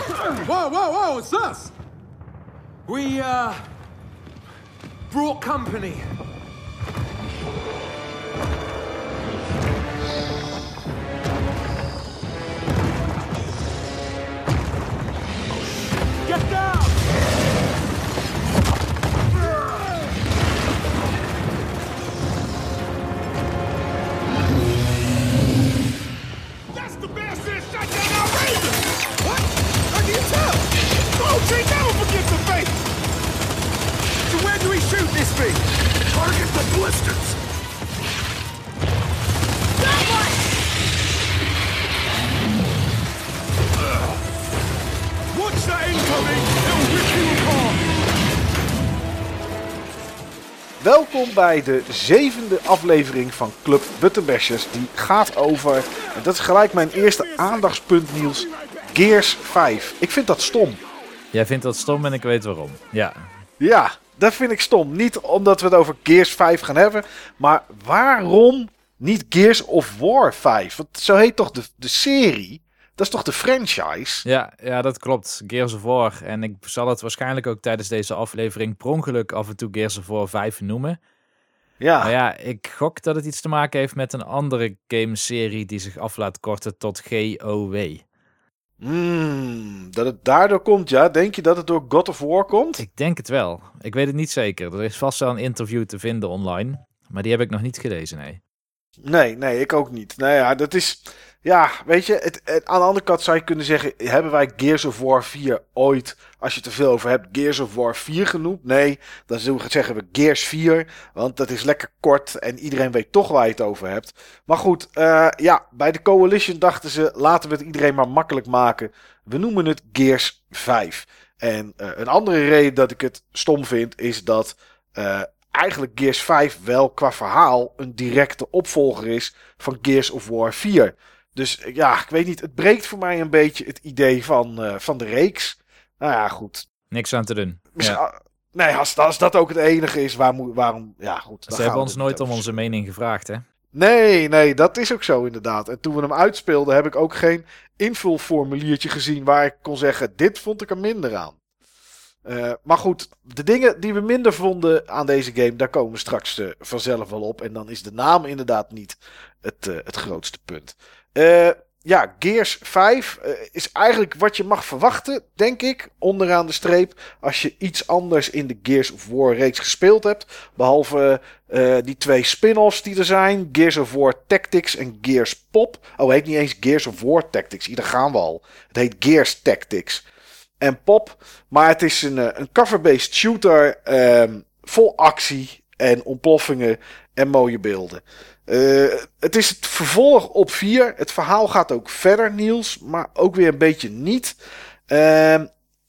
Whoa, whoa, whoa, it's us! We, uh, brought company. Shoot this thing? Target the blisters! Watch that incoming! It'll rip you apart! Welkom bij de zevende aflevering van Club Buttonbashers. Die gaat over, en dat is gelijk mijn eerste aandachtspunt Niels, Gears 5. Ik vind dat stom. Jij vindt dat stom en ik weet waarom. Ja, Ja, dat vind ik stom. Niet omdat we het over Gears 5 gaan hebben, maar waarom niet Gears of War 5? Want zo heet toch de, de serie? Dat is toch de franchise? ja, ja, dat klopt. Gears of War. En ik zal het waarschijnlijk ook tijdens deze aflevering per ongeluk af en toe Gears of War 5 noemen. Ja, Maar ja, ik gok dat het iets te maken heeft met een andere gameserie die zich af laat korten tot GOW. Hmm, dat het daardoor komt, ja. Denk je dat het door God of War komt? Ik denk het wel. Ik weet het niet zeker. Er is vast wel een interview te vinden online. Maar die heb ik nog niet gelezen, nee. Nee, nee, ik ook niet. Nou ja, dat is. Ja, weet je, het, aan de andere kant zou je kunnen zeggen: hebben wij Gears of War 4 ooit, als je er veel over hebt, Gears of War 4 genoemd? Nee, dan zullen we zeggen we Gears 4, want dat is lekker kort en iedereen weet toch waar je het over hebt. Maar goed, eh, ja, bij de Coalition dachten ze: laten we het iedereen maar makkelijk maken. We noemen het Gears 5. En eh, een andere reden dat ik het stom vind, is dat. eh, eigenlijk Gears 5 wel qua verhaal een directe opvolger is van Gears of War 4. Dus eh, ja, ik weet niet, het breekt voor mij een beetje het idee van, eh, van de reeks. Nou ja, goed. Niks aan te doen. Misschien- Ja. ah, Nee, als, als dat ook het enige is, waar waarom... Ja, goed. Ze hebben ons nooit om onze mening gevraagd, hè? Nee, nee, dat is ook zo inderdaad. En toen we hem uitspeelden, heb ik ook geen invulformuliertje gezien waar ik kon zeggen: dit vond ik er minder aan. Eh, maar goed, de dingen die we minder vonden aan deze game, daar komen we straks eh, vanzelf wel op. En dan is de naam inderdaad niet het, het grootste punt. Eh, ja, Gears 5 eh, is eigenlijk wat je mag verwachten, denk ik, onderaan de streep. Als je iets anders in de Gears of War reeks gespeeld hebt. Behalve eh, die twee spin-offs die er zijn. Gears of War Tactics en Gears Pop. Oh, heet niet eens Gears of War Tactics. Hier gaan we al. Het heet Gears Tactics. En Pop. Maar het is een, eh, een cover-based shooter. ehm, vol actie en ontploffingen en mooie beelden. Eh, het is het vervolg op 4. Het verhaal gaat ook verder, Niels. Maar ook weer een beetje niet. Ehm,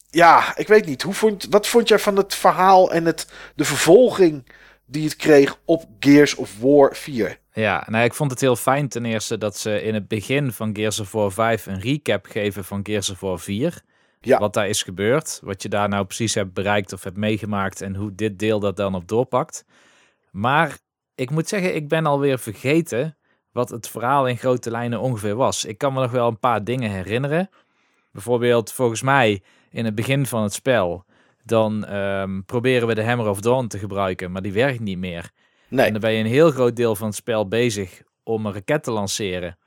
ja, ik weet niet. Hoe vond, wat vond jij van het verhaal en het, de vervolging die het kreeg op Gears of War 4? Ja, nou, ik vond het heel fijn ten eerste dat ze in het begin van Gears of War 5 een recap geven van Gears of War 4. Ja. Wat daar is gebeurd, wat je daar nou precies hebt bereikt of hebt meegemaakt en hoe dit deel dat dan op doorpakt. Maar ik moet zeggen, ik ben alweer vergeten wat het verhaal in grote lijnen ongeveer was. Ik kan me nog wel een paar dingen herinneren. Bijvoorbeeld, volgens mij in het begin van het spel, dan ehm, proberen we de Hammer of Dawn te gebruiken, maar die werkt niet meer. En Nee. dan ben je een heel groot deel van het spel bezig om een raket te lanceren.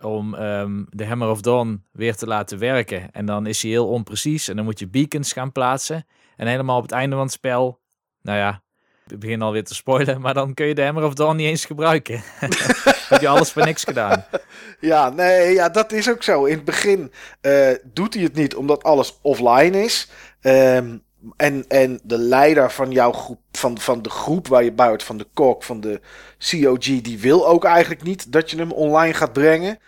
Om ehm, de Hammer of Dawn weer te laten werken. En dan is hij heel onprecies. En dan moet je beacons gaan plaatsen. En helemaal op het einde van het spel. Nou ja, ik begin alweer te spoilen. Maar dan kun je de Hammer of Dawn niet eens gebruiken. Heb je alles voor niks gedaan. Ja, nee, ja, dat is ook zo. In het begin eh, doet hij het niet omdat alles offline is. Ehm, en, en de leider van jouw groep, van, van de groep waar je hoort, van de kok, van de COG, die wil ook eigenlijk niet dat je hem online gaat brengen.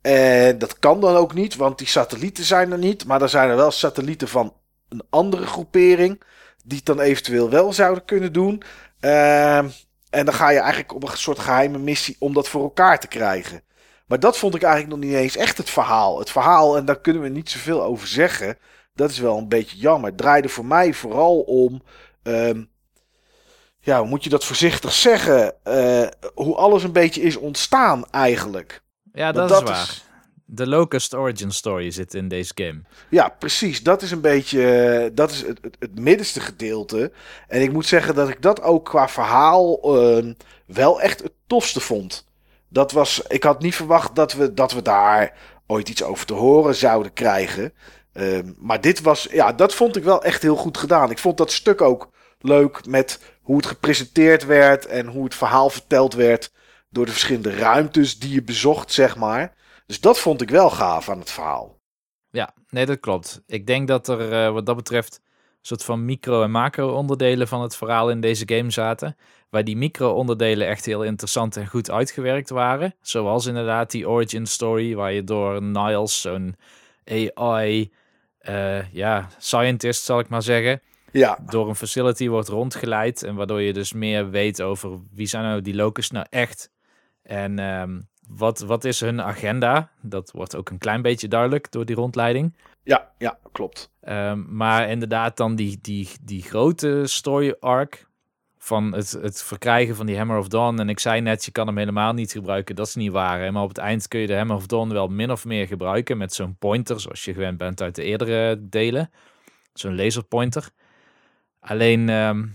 En dat kan dan ook niet, want die satellieten zijn er niet. Maar er zijn er wel satellieten van een andere groepering, die het dan eventueel wel zouden kunnen doen. Ehm, en dan ga je eigenlijk op een soort geheime missie om dat voor elkaar te krijgen. Maar dat vond ik eigenlijk nog niet eens echt het verhaal. Het verhaal, en daar kunnen we niet zoveel over zeggen. Dat is wel een beetje jammer. Het draaide voor mij vooral om. ehm, ja, hoe moet je dat voorzichtig zeggen? Eh, hoe alles een beetje is ontstaan eigenlijk. Ja, dat, dat is is- waar. De Locust Origin Story zit in deze game. Ja, precies. Dat is een beetje. eh, Dat is het, het, middenste gedeelte. En ik moet zeggen dat ik dat ook qua verhaal eh, wel echt het tofste vond. Dat was. Ik had niet verwacht dat we, dat we daar ooit iets over te horen zouden krijgen. Ehm, maar dit was. Ja, dat vond ik wel echt heel goed gedaan. Ik vond dat stuk ook leuk met hoe het gepresenteerd werd en hoe het verhaal verteld werd. Door de verschillende ruimtes die je bezocht, zeg maar. Dus dat vond ik wel gaaf aan het verhaal. Ja, nee, dat klopt. Ik denk dat er eh, wat dat betreft een soort van micro- en macro-onderdelen van het verhaal in deze game zaten. Waar die micro-onderdelen echt heel interessant en goed uitgewerkt waren. Zoals inderdaad die origin story, waar je door Niles, zo'n AI, eh, ja, scientist zal ik maar zeggen, Ja, door een facility wordt rondgeleid. En waardoor je dus meer weet over wie zijn nou die locus nou echt. En ehm, wat, wat is hun agenda? Dat wordt ook een klein beetje duidelijk door die rondleiding. ja, ja, klopt. Ehm, maar inderdaad dan die, die, die grote story arc van het, het verkrijgen van die Hammer of Dawn. En ik zei net, je kan hem helemaal niet gebruiken. Dat is niet waar. hè. Maar op het eind kun je de Hammer of Dawn wel min of meer gebruiken met zo'n pointer, zoals je gewend bent uit de eerdere delen. Zo'n laserpointer. Alleen, ehm,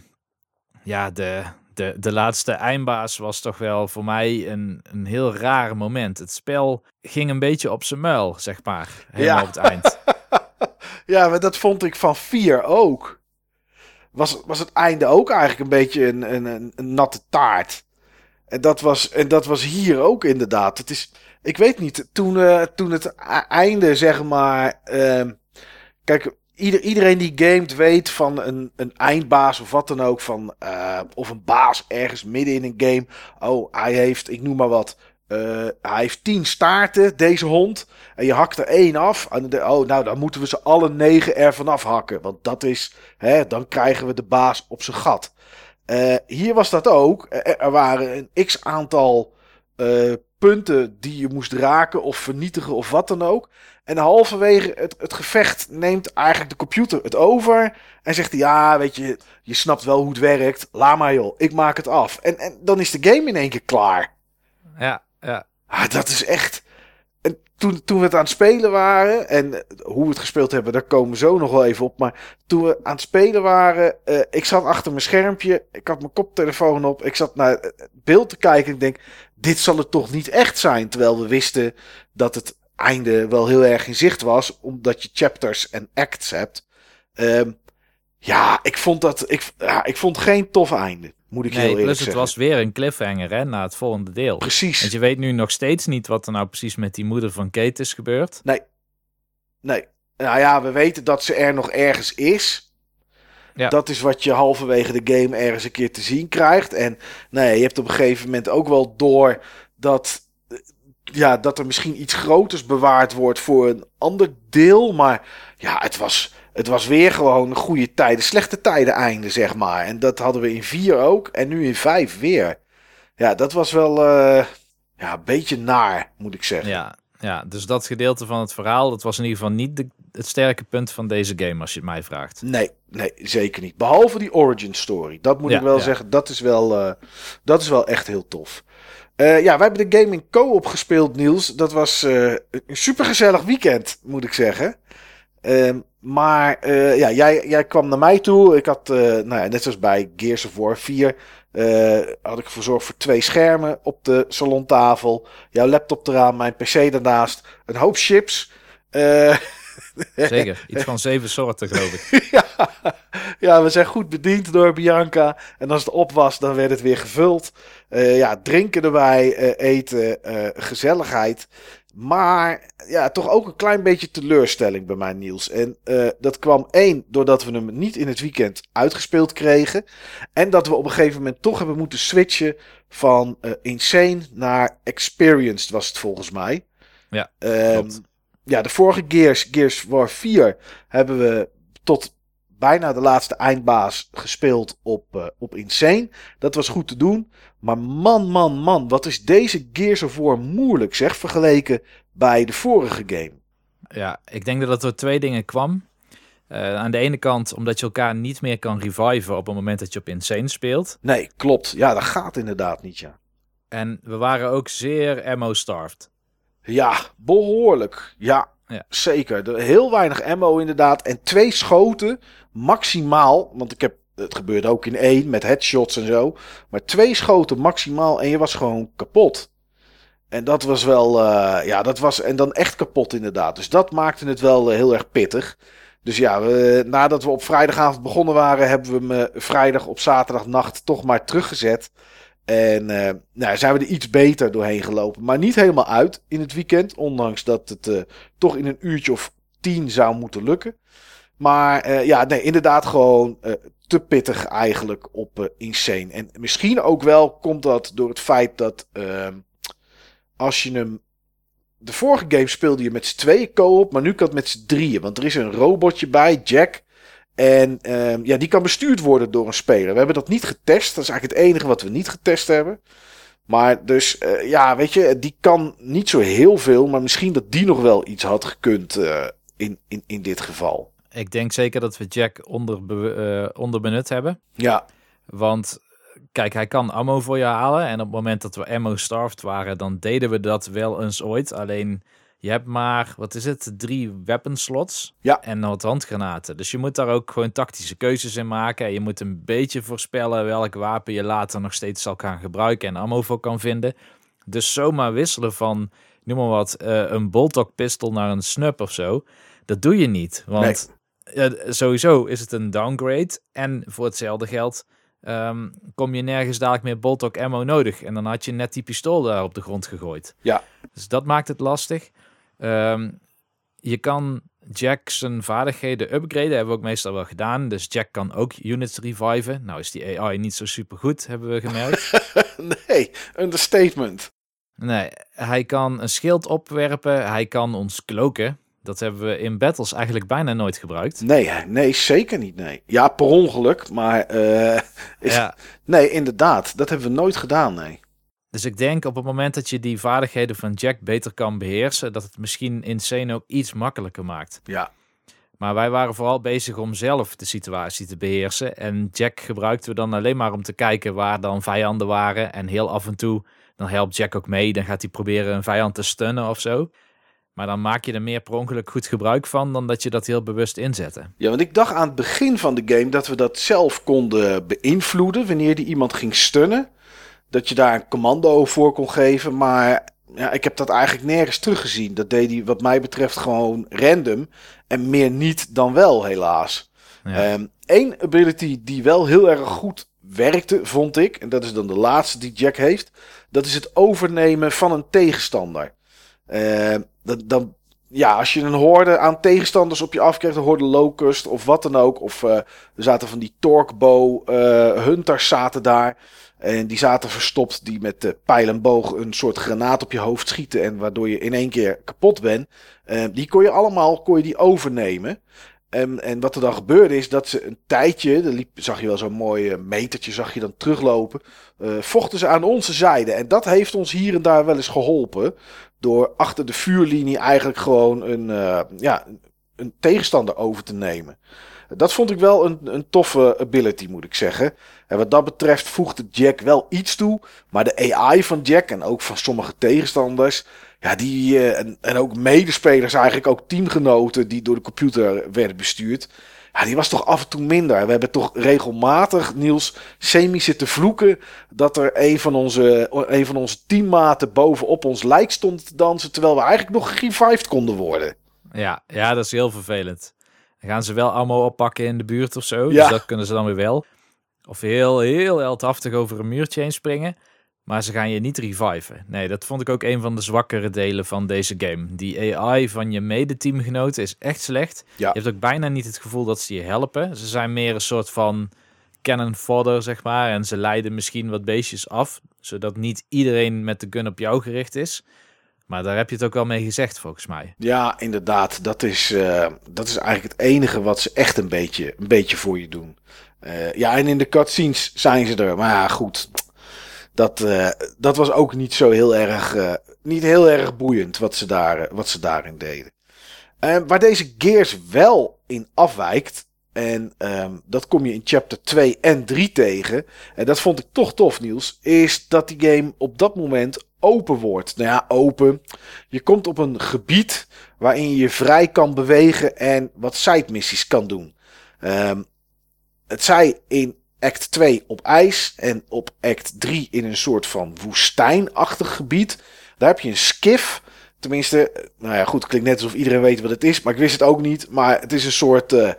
ja, de, de, de laatste eindbaas was toch wel voor mij een, een heel raar moment. Het spel ging een beetje op zijn muil, zeg maar. Helemaal Ja. op het eind. Ja, maar dat vond ik van 4 ook. Was, was het einde ook eigenlijk een beetje een, een, een, een natte taart. En dat, was, en dat was hier ook inderdaad. Het is, ik weet niet, toen, eh, toen het e- einde, zeg maar. ehm, kijk, ieder, iedereen die gamet weet van een, een eindbaas of wat dan ook. Van, eh, of een baas ergens midden in een game. Oh, hij heeft, ik noem maar wat. eh, hij heeft tien staarten, deze hond. En je hakt er één af. En oh, nou, dan moeten we ze alle negen ervan afhakken. Want dat is, hè, dan krijgen we de baas op zijn gat. Eh, hier was dat ook. Er, er waren een x aantal punten die je moest raken of vernietigen of wat dan ook. En halverwege het, het gevecht neemt eigenlijk de computer het over. En zegt hij, ja, weet je, je snapt wel hoe het werkt. Laat maar joh, ik maak het af. En, en dan is de game in één keer klaar. Ja, ja. Ah, dat is echt. En toen, toen we het aan het spelen waren. En eh, hoe we het gespeeld hebben, daar komen we zo nog wel even op. Maar toen we aan het spelen waren. eh, ik zat achter mijn schermpje. Ik had mijn koptelefoon op. Ik zat naar het beeld te kijken. Ik denk: dit zal het toch niet echt zijn. Terwijl we wisten dat het einde wel heel erg in zicht was. Omdat je chapters en acts hebt. Ehm, ja, ik vond dat. Ik, ja, ik vond geen tof einde. Moet ik heel eerlijk plus het zeggen. was weer een cliffhanger hè, na het volgende deel. Precies. Want je weet nu nog steeds niet wat er nou precies met die moeder van Kate is gebeurd. Nee. Nee. Nou ja, we weten dat ze er nog ergens is. Ja. Dat is wat je halverwege de game ergens een keer te zien krijgt. En nee, je hebt op een gegeven moment ook wel door dat, ja, dat er misschien iets groters bewaard wordt voor een ander deel. Maar ja, het was, het was weer gewoon een goede tijden, slechte tijden einde, zeg maar. En dat hadden we in 4 ook en nu in 5 weer. Ja, dat was wel eh, ja, een beetje naar, moet ik zeggen. Ja, ja, dus dat gedeelte van het verhaal, dat was in ieder geval niet de, het sterke punt van deze game, als je het mij vraagt. Nee, nee, zeker niet. Behalve die origin story. Dat moet Ja, ik wel ja. zeggen. Dat is wel, eh, dat is wel echt heel tof. Eh, ja, wij hebben de game in co-op gespeeld, Niels. Dat was eh, een supergezellig weekend, moet ik zeggen. Ehm, maar eh, ja, jij, jij kwam naar mij toe. Ik had, nou ja, net zoals bij Gears of War 4, eh, had ik verzorgd voor twee schermen op de salontafel. Jouw laptop eraan, mijn pc daarnaast. Een hoop chips. Zeker, iets van zeven soorten geloof ik. ja, ja, we zijn goed bediend door Bianca. En als het op was, dan werd het weer gevuld. Eh, ja, drinken erbij, eh, eten, eh, gezelligheid. Maar ja, toch ook een klein beetje teleurstelling bij mij, Niels. En dat kwam één, doordat we hem niet in het weekend uitgespeeld kregen. En dat we op een gegeven moment toch hebben moeten switchen van Insane naar Experienced, was het volgens mij. Ja, klopt. Ja, de vorige Gears, Gears War 4, hebben we tot bijna de laatste eindbaas gespeeld op, eh, op Insane. Dat was goed te doen. Maar man, man, man, wat is deze Gears of War moeilijk zeg, vergeleken bij de vorige game. Ja, ik denk dat het door twee dingen kwam. Eh, aan de ene kant omdat je elkaar niet meer kan reviven op het moment dat je op Insane speelt. Nee, klopt. Ja, dat gaat inderdaad niet, ja. En we waren ook zeer ammo-starved. Ja, behoorlijk. Ja, Ja. zeker. Er- Heel weinig ammo inderdaad. En twee schoten maximaal. Want ik heb, het gebeurde ook in één met headshots en zo. Maar twee schoten maximaal en je was gewoon kapot. En dat was wel, eh, ja, dat was, en dan echt kapot inderdaad. Dus dat maakte het wel eh, heel erg pittig. Dus ja, we, nadat we op vrijdagavond begonnen waren, hebben we hem eh, vrijdag op zaterdagnacht toch maar teruggezet. En eh, nou, zijn we er iets beter doorheen gelopen. Maar niet helemaal uit in het weekend. Ondanks dat het eh, toch in een uurtje of tien zou moeten lukken. Maar eh, ja, nee, inderdaad gewoon te pittig eigenlijk op Insane. En misschien ook wel komt dat door het feit dat ehm, als je hem... De vorige game speelde je met z'n tweeën co-op, maar nu kan het met z'n drieën. Want er is een robotje bij, Jack. En ehm, ja, die kan bestuurd worden door een speler. We hebben dat niet getest. Dat is eigenlijk het enige wat we niet getest hebben. Maar dus, eh, ja, weet je, die kan niet zo heel veel. Maar misschien dat die nog wel iets had gekund eh, in, in, in dit geval. Ik denk zeker dat we Jack onder, uh, onderbenut hebben. Ja, Want kijk, hij kan ammo voor je halen. En op het moment dat we ammo starved waren, dan deden we dat wel eens ooit. Alleen je hebt maar, wat is het, drie weapon slots Ja. en wat handgranaten. Dus je moet daar ook gewoon tactische keuzes in maken. En je moet een beetje voorspellen welk wapen je later nog steeds zal gaan gebruiken en ammo voor kan vinden. Dus zomaar wisselen van, noem maar wat, eh, een Boltok pistol naar een snub of zo. Dat doe je niet, want eh, sowieso is het een downgrade. En voor hetzelfde geld ehm, kom je nergens dadelijk meer Boltok ammo nodig. En dan had je net die pistool daar op de grond gegooid. Ja. Dus dat maakt het lastig. Ehm, je kan Jack zijn vaardigheden upgraden. Hebben we ook meestal wel gedaan. Dus Jack kan ook units reviven. Nou is die AI niet zo super goed, hebben we gemerkt. nee, understatement. nee, hij kan een schild opwerpen. Hij kan ons kloken. Dat hebben we in battles eigenlijk bijna nooit gebruikt. Nee, nee, zeker niet. Nee. Ja, per ongeluk, maar eh, is, Ja, nee, inderdaad, dat hebben we nooit gedaan. Nee. Dus ik denk op het moment dat je die vaardigheden van Jack beter kan beheersen, dat het misschien in scène ook iets makkelijker maakt. Ja, Maar wij waren vooral bezig om zelf de situatie te beheersen. En Jack gebruikten we dan alleen maar om te kijken waar dan vijanden waren. En heel af en toe, dan helpt Jack ook mee. Dan gaat hij proberen een vijand te stunnen of zo. Maar dan maak je er meer per ongeluk goed gebruik van dan dat je dat heel bewust inzette. Ja, want ik dacht aan het begin van de game dat we dat zelf konden beïnvloeden wanneer die iemand ging stunnen. Dat je daar een commando voor kon geven, maar ja, ik heb dat eigenlijk nergens teruggezien. Dat deed hij wat mij betreft gewoon random en meer niet dan wel helaas. Ja. Eén ability die wel heel erg goed werkte, vond ik, en dat is dan de laatste die Jack heeft, dat is het overnemen van een tegenstander. Eh, dat, dan, ja, als je een horde aan tegenstanders op je afkrijgt, een horde locust of wat dan ook, of eh, er zaten van die torquebow eh, hunters zaten daar. En die zaten verstopt, die met de pijl en boog een soort granaat op je hoofd schieten. En waardoor je in één keer kapot bent. Eh, die kon je allemaal kon je die overnemen. En, en wat er dan gebeurde is dat ze een tijdje, dan liep, zag je wel zo'n mooi eh, metertje, zag je dan teruglopen. eh, vochten ze aan onze zijde. En dat heeft ons hier en daar wel eens geholpen. Door achter de vuurlinie eigenlijk gewoon een, eh, ja, een tegenstander over te nemen. Dat vond ik wel een, een toffe ability, moet ik zeggen. En wat dat betreft voegde Jack wel iets toe. Maar de AI van Jack en ook van sommige tegenstanders. Ja, die, eh, en, en ook medespelers, eigenlijk ook teamgenoten die door de computer werden bestuurd. Ja, die was toch af en toe minder. We hebben toch regelmatig, Niels, semi zitten vloeken. dat er een van onze, een van onze teammaten bovenop ons lijk stond te dansen. terwijl we eigenlijk nog gerevived konden worden. Ja, ja, dat is heel vervelend. Dan gaan ze wel allemaal oppakken in de buurt of zo. Ja. Dus dat kunnen ze dan weer wel. Of heel, heel heldhaftig over een muurtje heen springen. Maar ze gaan je niet reviven. Nee, dat vond ik ook een van de zwakkere delen van deze game. Die AI van je medeteamgenoten is echt slecht. Ja. Je hebt ook bijna niet het gevoel dat ze je helpen. Ze zijn meer een soort van cannon fodder, zeg maar. En ze leiden misschien wat beestjes af. Zodat niet iedereen met de gun op jou gericht is. Maar daar heb je het ook wel mee gezegd, volgens mij. Ja, inderdaad. Dat is, eh, dat is eigenlijk het enige wat ze echt een beetje, een beetje voor je doen. Eh, ja, en in de cutscenes zijn ze er. Maar ja, goed. Dat, eh, dat was ook niet zo heel erg, niet heel erg boeiend wat ze, daar, wat ze daarin deden. Waar deze Gears wel in afwijkt. En ehm, dat kom je in chapter 2 en 3 tegen. En dat vond ik toch tof, Niels. Is dat die game op dat moment open wordt. Nou ja, open. Je komt op een gebied waarin je je vrij kan bewegen en wat side-missies kan doen. Ehm, het zij in act 2 op ijs en op act 3 in een soort van woestijnachtig gebied. Daar heb je een skiff. Tenminste, nou ja, goed, klinkt net alsof iedereen weet wat het is, maar ik wist het ook niet. Maar het is een soort, uh,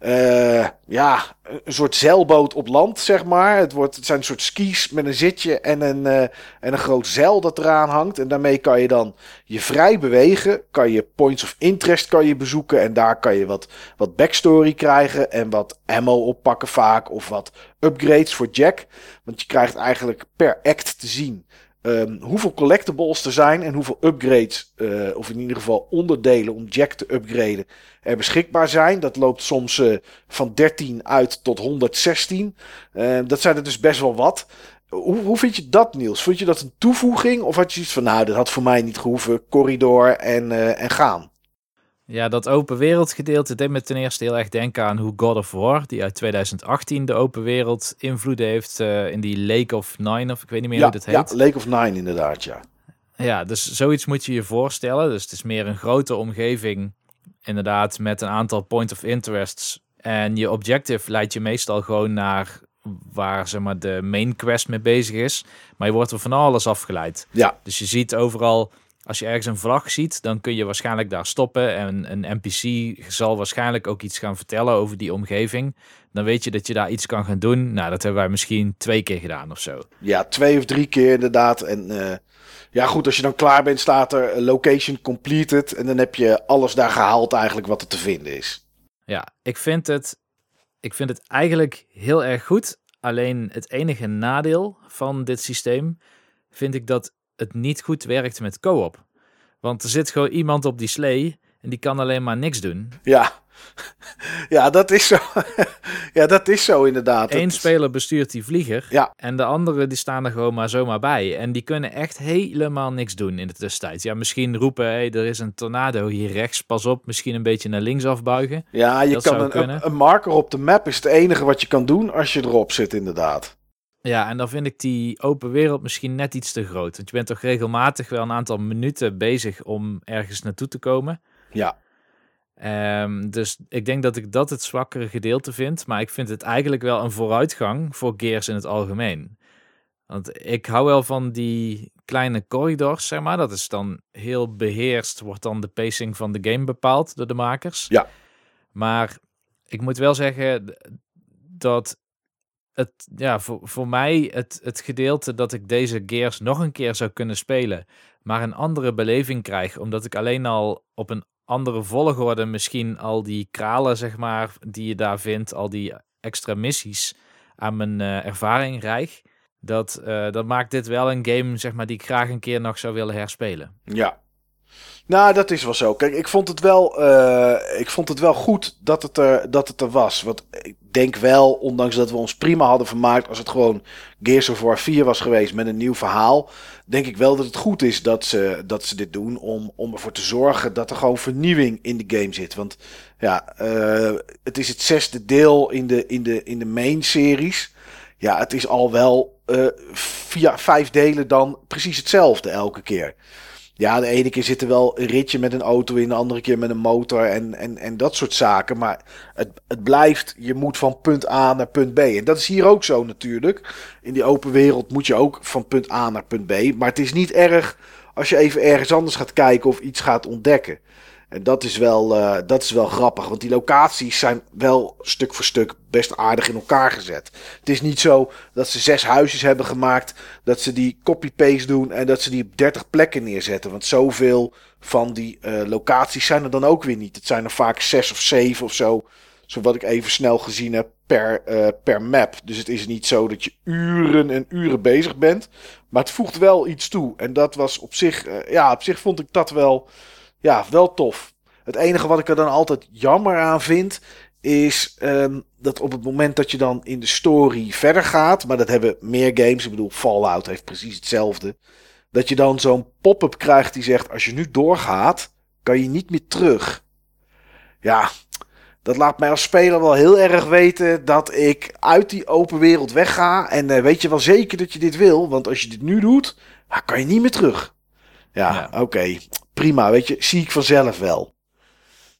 uh, ja, een soort zeilboot op land, zeg maar. Het, wordt, het zijn een soort skis met een zitje en een, uh, en een groot zeil dat eraan hangt. En daarmee kan je dan je vrij bewegen. Kan je points of interest kan je bezoeken. En daar kan je wat, wat backstory krijgen. En wat ammo oppakken vaak. Of wat upgrades voor Jack. Want je krijgt eigenlijk per act te zien Um, hoeveel collectibles er zijn en hoeveel upgrades, uh, of in ieder geval onderdelen om Jack te upgraden, er beschikbaar zijn. Dat loopt soms uh, van 13 uit tot 116. Uh, dat zijn er dus best wel wat. Hoe, hoe vind je dat, Niels? Vond je dat een toevoeging? Of had je iets van, nou, dat had voor mij niet gehoeven, corridor en, en gaan? Ja, dat open wereld gedeelte deed me ten eerste heel erg denken aan hoe God of War, die uit 2018 de open wereld invloed heeft uh, in die Lake of Nine, of ik weet niet meer ja, hoe dat heet. Ja, Lake of Nine inderdaad, ja. Ja, dus zoiets moet je je voorstellen. Dus het is meer een grote omgeving, inderdaad, met een aantal point of interests. En je objective leidt je meestal gewoon naar waar zeg maar, de main quest mee bezig is. Maar je wordt er van alles afgeleid. Ja. Dus je ziet overal als je ergens een vlag ziet, dan kun je waarschijnlijk daar stoppen. En een NPC zal waarschijnlijk ook iets gaan vertellen over die omgeving. Dan weet je dat je daar iets kan gaan doen. Nou, dat hebben wij misschien twee keer gedaan of zo. Ja, twee of drie keer inderdaad. En uh, ja, goed, als je dan klaar bent, staat er location completed. En dan heb je alles daar gehaald eigenlijk wat er te vinden is. Ja, ik vind het, ik vind het eigenlijk heel erg goed. Alleen het enige nadeel van dit systeem vind ik dat het niet goed werkt met co-op. Want er zit gewoon iemand op die slee en die kan alleen maar niks doen. Ja, ja dat is zo. ja, dat is zo inderdaad. Eén speler bestuurt die vlieger ja. en de anderen die staan er gewoon maar zomaar bij. En die kunnen echt helemaal niks doen in de tussentijd. Ja, misschien roepen, hey, er is een tornado hier rechts, pas op. Misschien een beetje naar links afbuigen. Ja, je kan een, een, een marker op de map is het enige wat je kan doen als je erop zit inderdaad. Ja, en dan vind ik die open wereld misschien net iets te groot. Want je bent toch regelmatig wel een aantal minuten bezig om ergens naartoe te komen. Ja. Um, dus ik denk dat ik dat het zwakkere gedeelte vind. Maar ik vind het eigenlijk wel een vooruitgang voor Gears in het algemeen. Want ik hou wel van die kleine corridors, zeg maar. Dat is dan heel beheerst, wordt dan de pacing van de game bepaald door de makers. Ja. Maar ik moet wel zeggen dat het, ja, voor, voor mij het, het gedeelte dat ik deze Gears nog een keer zou kunnen spelen, maar een andere beleving krijg, omdat ik alleen al op een andere volgorde misschien al die kralen, zeg maar, die je daar vindt, al die extra missies aan mijn uh, ervaring rijg. Dat, uh, dat maakt dit wel een game, zeg maar, die ik graag een keer nog zou willen herspelen. Ja, nou, dat is wel zo. Kijk, ik vond het wel, uh, ik vond het wel goed dat het, er, dat het er was. Want ik denk wel, ondanks dat we ons prima hadden vermaakt, als het gewoon Gears of War 4 was geweest met een nieuw verhaal, denk ik wel dat het goed is dat ze, dat ze dit doen om, om ervoor te zorgen dat er gewoon vernieuwing in de game zit. Want ja, uh, het is het zesde deel in de, in de, in de main series. Ja, het is al wel uh, via vijf delen dan precies hetzelfde elke keer. Ja, de ene keer zit er wel een ritje met een auto in, de andere keer met een motor en, en, en dat soort zaken. Maar het, het blijft, je moet van punt A naar punt B. En dat is hier ook zo natuurlijk. In die open wereld moet je ook van punt A naar punt B. Maar het is niet erg als je even ergens anders gaat kijken of iets gaat ontdekken. En dat is, wel, uh, dat is wel grappig, want die locaties zijn wel stuk voor stuk best aardig in elkaar gezet. Het is niet zo dat ze zes huisjes hebben gemaakt, dat ze die copy-paste doen en dat ze die op 30 plekken neerzetten. Want zoveel van die uh, locaties zijn er dan ook weer niet. Het zijn er vaak zes of zeven of zo, zo wat ik even snel gezien heb per, uh, per map. Dus het is niet zo dat je uren en uren bezig bent, maar het voegt wel iets toe. En dat was op zich, ja, op zich vond ik dat wel ja, wel tof. Het enige wat ik er dan altijd jammer aan vind, is um, dat op het moment dat je dan in de story verder gaat, maar dat hebben meer games, ik bedoel Fallout heeft precies hetzelfde, dat je dan zo'n pop-up krijgt die zegt, als je nu doorgaat, kan je niet meer terug. Ja, dat laat mij als speler wel heel erg weten dat ik uit die open wereld wegga. En uh, weet je wel zeker dat je dit wil, want als je dit nu doet, ah, kan je niet meer terug. Ja, Ja. oké. Prima, weet je, zie ik vanzelf wel.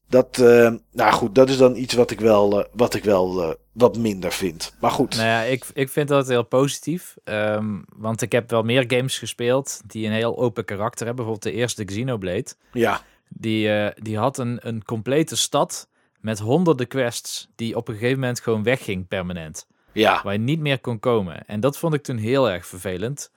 Dat, eh, nou goed, dat is dan iets wat ik wel, eh, wat ik wel eh, wat minder vind. Maar goed, Nou ja, ik, ik vind dat heel positief. ehm, want ik heb wel meer games gespeeld die een heel open karakter hebben. Bijvoorbeeld de eerste Xenoblade. ja, Die, die had een, een complete stad met honderden quests die op een gegeven moment gewoon wegging permanent. ja, Waar je niet meer kon komen. En dat vond ik toen heel erg vervelend.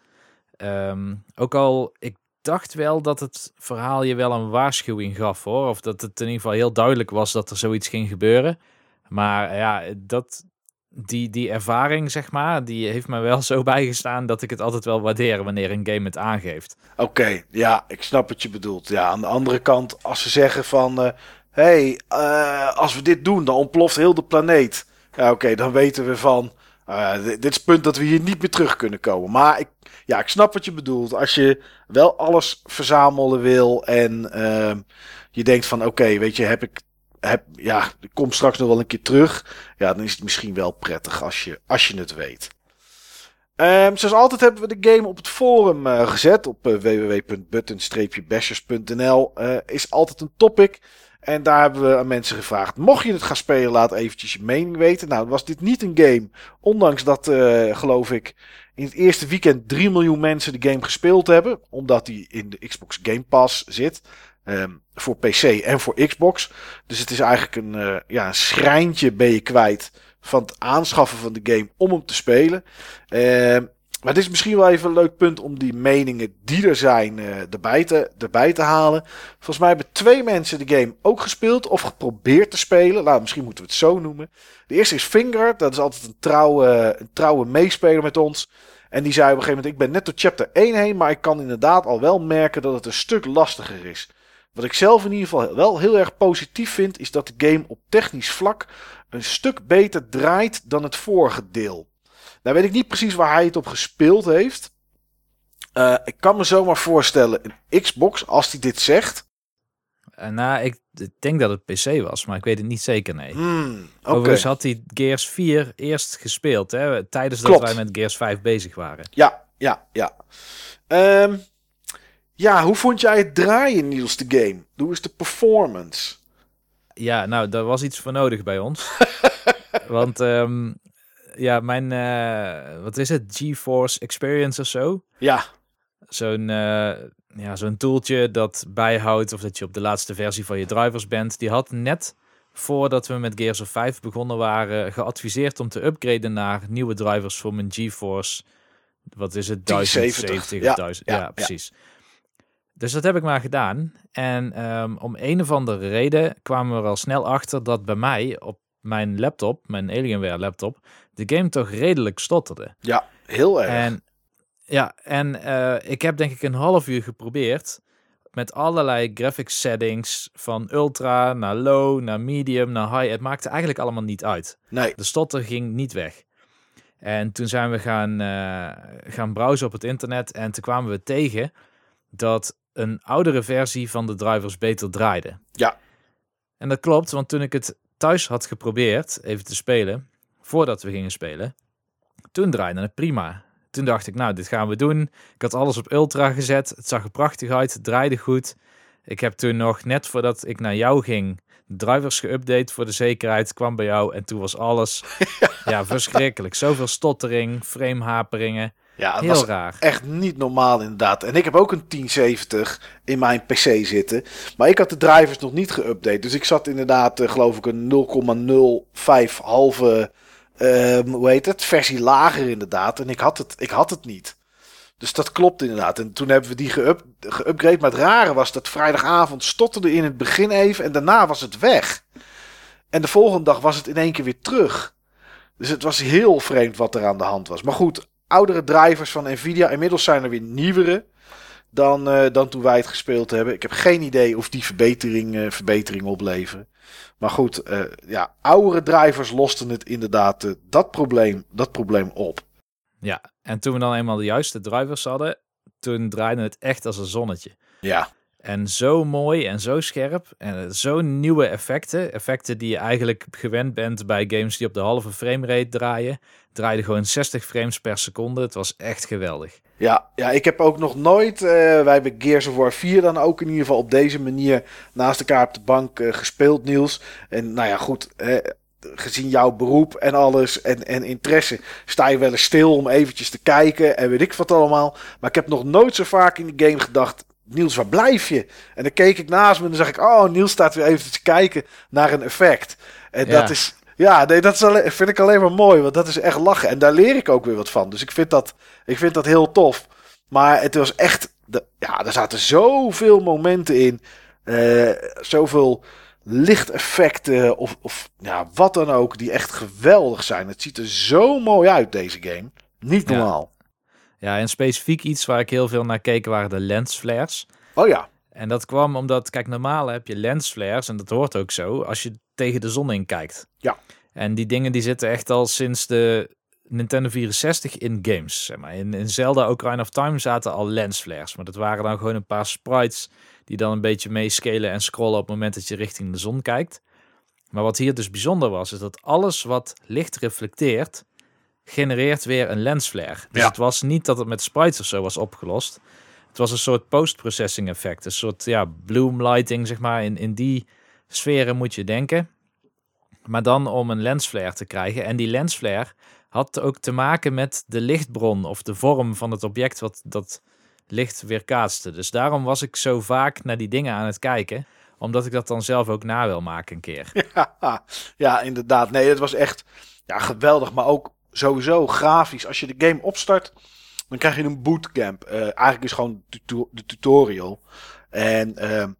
Ehm, ook al, ik dacht wel dat het verhaal je wel een waarschuwing gaf hoor. Of dat het in ieder geval heel duidelijk was dat er zoiets ging gebeuren. Maar ja, dat, die, die ervaring zeg maar, die heeft me wel zo bijgestaan dat ik het altijd wel waardeer wanneer een game het aangeeft. oké. ja, ik snap wat je bedoelt. Ja, aan de andere kant, als ze zeggen van... eh hey, eh, als we dit doen, dan ontploft heel de planeet. Ja, oké, dan weten we van... eh, dit, is het punt dat we hier niet meer terug kunnen komen. Maar ik, ja, ik snap wat je bedoelt. Als je wel alles verzamelen wil en ehm, je denkt van... Oké, weet je, heb ik... Heb, ja, kom straks nog wel een keer terug. Ja, dan is het misschien wel prettig als je, als je het weet. Ehm, zoals altijd hebben we de game op het forum eh, gezet. Op eh, www.button-bashers.nl is altijd een topic. En daar hebben we aan mensen gevraagd. Mocht je het gaan spelen, laat eventjes je mening weten. Nou, was dit niet een game. Ondanks dat, eh, geloof ik, in het eerste weekend 3 miljoen mensen de game gespeeld hebben. Omdat die in de Xbox Game Pass zit. Ehm, voor PC en voor Xbox. Dus het is eigenlijk een, eh, ja, een schrijntje ben je kwijt van het aanschaffen van de game om hem te spelen. Ehm, maar dit is misschien wel even een leuk punt om die meningen die er zijn eh, erbij, te, erbij te halen. Volgens mij hebben twee mensen de game ook gespeeld of geprobeerd te spelen. Nou, misschien moeten we het zo noemen. De eerste is Finger. Dat is altijd een trouwe, een trouwe meespeler met ons. En die zei op een gegeven moment: Ik ben net door chapter 1 heen, maar ik kan inderdaad al wel merken dat het een stuk lastiger is. Wat ik zelf in ieder geval wel heel erg positief vind, is dat de game op technisch vlak een stuk beter draait dan het vorige deel. Nou weet ik niet precies waar hij het op gespeeld heeft. Eh, ik kan me zomaar voorstellen, een Xbox, als hij dit zegt. En nou, ik denk dat het PC was, maar ik weet het niet zeker, nee. Hmm, Oké, Overigens had hij Gears 4 eerst gespeeld, hè, tijdens dat wij met Gears 5 bezig waren. ja, ja, ja. Ehm, ja, hoe vond jij het draaien, Niels, de game? Hoe is de performance? Ja, nou, daar was iets voor nodig bij ons. Want, ehm, ja, mijn, eh, wat is het, GeForce Experience of zo? Ja, Zo'n eh, ja, zo'n tooltje dat bijhoudt of dat je op de laatste versie van je drivers bent. Die had net voordat we met Gears of 5 begonnen waren geadviseerd om te upgraden naar nieuwe drivers voor mijn GeForce. Wat is het? 1070. 1070 Ja, of 1000. ja, Ja, ja. precies. Dus dat heb ik maar gedaan. En ehm, om een of andere reden kwamen we er al snel achter dat bij mij op mijn laptop, mijn Alienware laptop, de game toch redelijk stotterde. ja, heel erg. En ja, en eh, ik heb denk ik een half uur geprobeerd met allerlei graphics settings van ultra naar low naar medium naar high. Het maakte eigenlijk allemaal niet uit. nee, De stotter ging niet weg. En toen zijn we gaan, eh, gaan browsen op het internet en toen kwamen we tegen dat een oudere versie van de drivers beter draaide. Ja. En dat klopt, want toen ik het thuis had geprobeerd even te spelen, voordat we gingen spelen, toen draaide het prima. Toen dacht ik, nou, dit gaan we doen. Ik had alles op ultra gezet. Het zag er prachtig uit. Het draaide goed. Ik heb toen nog, net voordat ik naar jou ging, de drivers geüpdate voor de zekerheid. Kwam bij jou en toen was alles ja, verschrikkelijk. Zoveel stottering, framehaperingen. Ja, het Heel was raar. echt niet normaal inderdaad. En ik heb ook een 1070 in mijn PC zitten. Maar ik had de drivers nog niet geüpdate. Dus ik zat inderdaad, eh, geloof ik, een 0,05 halve, ehm, hoe heet het, versie lager inderdaad. En ik had het, ik had het niet. Dus dat klopt inderdaad. En toen hebben we die geup, geüpgrade. Maar het rare was dat vrijdagavond stotterde in het begin even. En daarna was het weg. En de volgende dag was het in één keer weer terug. Dus het was heel vreemd wat er aan de hand was. Maar goed, oudere drivers van Nvidia. Inmiddels zijn er weer nieuwere dan, eh, dan toen wij het gespeeld hebben. Ik heb geen idee of die verbetering, eh, verbetering opleveren. Maar goed, eh, ja, oudere drivers losten het inderdaad dat, probleem, dat probleem op. Ja, en toen we dan eenmaal de juiste drivers hadden, toen draaide het echt als een zonnetje. Ja, En zo mooi en zo scherp. En zo nieuwe effecten. Effecten die je eigenlijk gewend bent bij games die op de halve framerate draaien. Draaide gewoon 60 frames per seconde. Het was echt geweldig. Ja, ja, ik heb ook nog nooit, eh, wij hebben Gears of War 4 dan ook in ieder geval op deze manier naast elkaar op de bank eh, gespeeld, Niels. En nou ja, goed, eh, gezien jouw beroep en alles en, en interesse, sta je wel eens stil om eventjes te kijken en weet ik wat allemaal. Maar ik heb nog nooit zo vaak in die game gedacht, Niels, waar blijf je? En dan keek ik naast me en dan zag ik, oh, Niels staat weer even te kijken naar een effect. En Ja. dat is, ja, nee, dat is alleen, vind ik alleen maar mooi, want dat is echt lachen. En daar leer ik ook weer wat van. Dus ik vind dat, ik vind dat heel tof. Maar het was echt, de, ja, er zaten zoveel momenten in. eh, zoveel lichteffecten of, of ja, wat dan ook, die echt geweldig zijn. Het ziet er zo mooi uit, deze game. Niet normaal. Ja, en specifiek iets waar ik heel veel naar keek waren de lensflares. Oh ja, En dat kwam omdat, kijk, normaal heb je lensflares en dat hoort ook zo als je tegen de zon in kijkt. Ja. En die dingen die zitten echt al sinds de Nintendo 64 in games. Zeg maar. in, in Zelda Ocarina of Time zaten al lensflares, maar dat waren dan gewoon een paar sprites die dan een beetje meescalen en scrollen op het moment dat je richting de zon kijkt. Maar wat hier dus bijzonder was, is dat alles wat licht reflecteert, genereert weer een lensflare. Dus Ja. het was niet dat het met sprites of zo was opgelost. Het was een soort post-processing effect. Een soort ja, bloom lighting, zeg maar. In, in die sferen moet je denken. Maar dan om een lensflare te krijgen. En die lensflare had ook te maken met de lichtbron of de vorm van het object wat dat licht weerkaatste. Dus daarom was ik zo vaak naar die dingen aan het kijken. Omdat ik dat dan zelf ook na wil maken een keer. ja, ja, inderdaad. Nee, het was echt ja, geweldig. Maar ook sowieso grafisch. Als je de game opstart, dan krijg je een bootcamp. Eh, eigenlijk is gewoon de tutorial. En ehm,